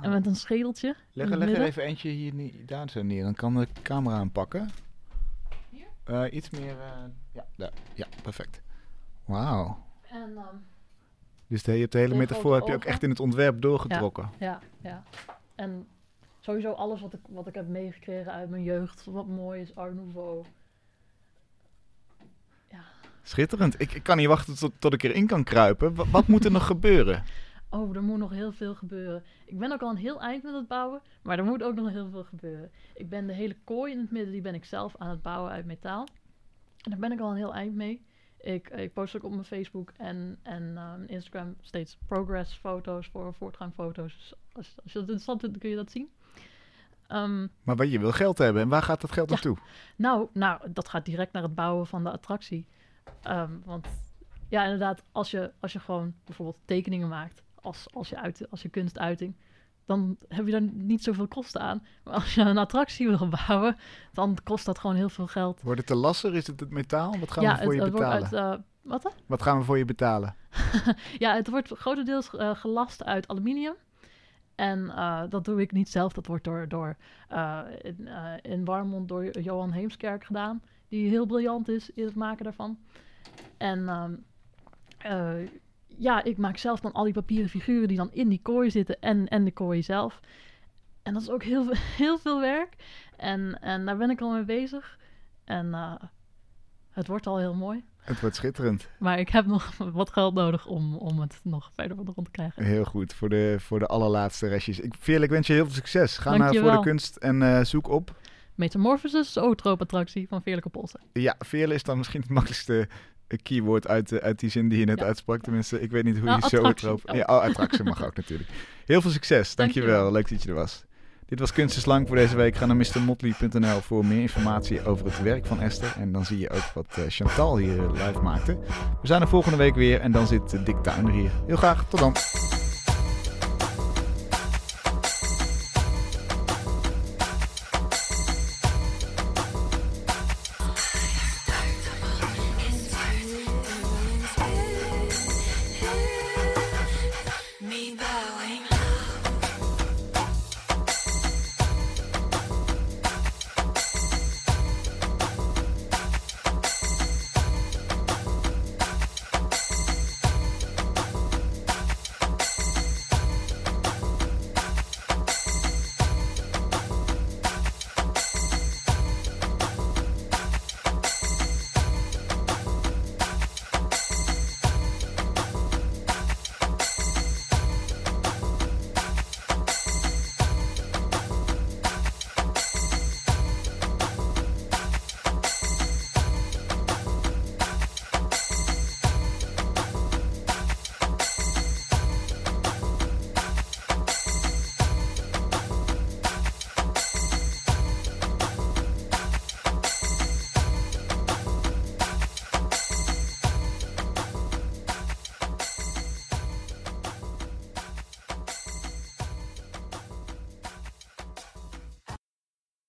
En met een schedeltje. Leg, er even eentje hier daar zo neer. Dan kan de camera aanpakken. Hier? Eh, iets meer. eh, ja, daar. ja, perfect. Wauw. En ehm, Dus de, je hebt de hele metafoor heb je ook echt in het ontwerp doorgetrokken. Ja, ja. En sowieso alles wat ik, wat ik heb meegekregen uit mijn jeugd, wat mooi is, Art Nouveau. Schitterend. Ik, ik kan niet wachten tot, tot ik erin kan kruipen. Wat, wat moet er nog gebeuren? Oh, er moet nog heel veel gebeuren. Ik ben ook al een heel eind met het bouwen, maar er moet ook nog heel veel gebeuren. Ik ben de hele kooi in het midden, die ben ik zelf aan het bouwen uit metaal. En daar ben ik al een heel eind mee. Ik, ik post ook op mijn Facebook en, en eh, Instagram steeds progress foto's voor voortgangfoto's. Dus als, als je dat interessant vindt, kun je dat zien. Ehm, Maar wat je wil geld hebben. En waar gaat dat geld Ja. naartoe? Nou, nou, dat gaat direct naar het bouwen van de attractie. Ehm, want ja, inderdaad, als je, als je gewoon bijvoorbeeld tekeningen maakt als, als, je uit, als je kunstuiting, dan heb je daar niet zoveel kosten aan. Maar als je een attractie wil bouwen, dan kost dat gewoon heel veel geld. Wordt het te lasser? Is het het metaal? Wat gaan ja, we voor je betalen? wordt uit. eh, wat? Wat gaan we voor je betalen? Ja, het wordt grotendeels eh, gelast uit aluminium. En eh, dat doe ik niet zelf. Dat wordt door, door, in, in Warmond door Johan Heemskerk gedaan. Die heel briljant is in het maken daarvan. En ehm, eh, ja, ik maak zelf dan al die papieren figuren die dan in die kooi zitten en, en de kooi zelf. En dat is ook heel, veel- heel veel werk. En, en daar ben ik al mee bezig. En eh, het wordt al heel mooi. Het wordt schitterend. Maar ik heb nog wat geld nodig om, om het nog verder van de grond te krijgen. Heel goed. Voor de, voor de allerlaatste restjes. Ik, Veerle, ik wens je heel veel succes. Ga naar Voor de. Kunst en eh, zoek op. Metamorphosis, zootroop-attractie van Veerlijke Polsen. Ja, Veerle is dan misschien het makkelijkste keyword uit, eh, uit die zin die je net Ja. uitsprak. Tenminste, ik weet niet hoe Nou, je zo erop... Oh. Ja, oh, attractie mag ook natuurlijk. Heel veel succes. Dankjewel. Dankjewel. Leuk dat je er was. Dit was Kunst is Lang voor deze week. Ga naar mrmotley.nl voor meer informatie over het werk van Esther. En dan zie je ook wat eh, Chantal hier eh, live maakte. We zijn er volgende week weer en dan zit Dick Tuin er hier. Heel graag, tot dan.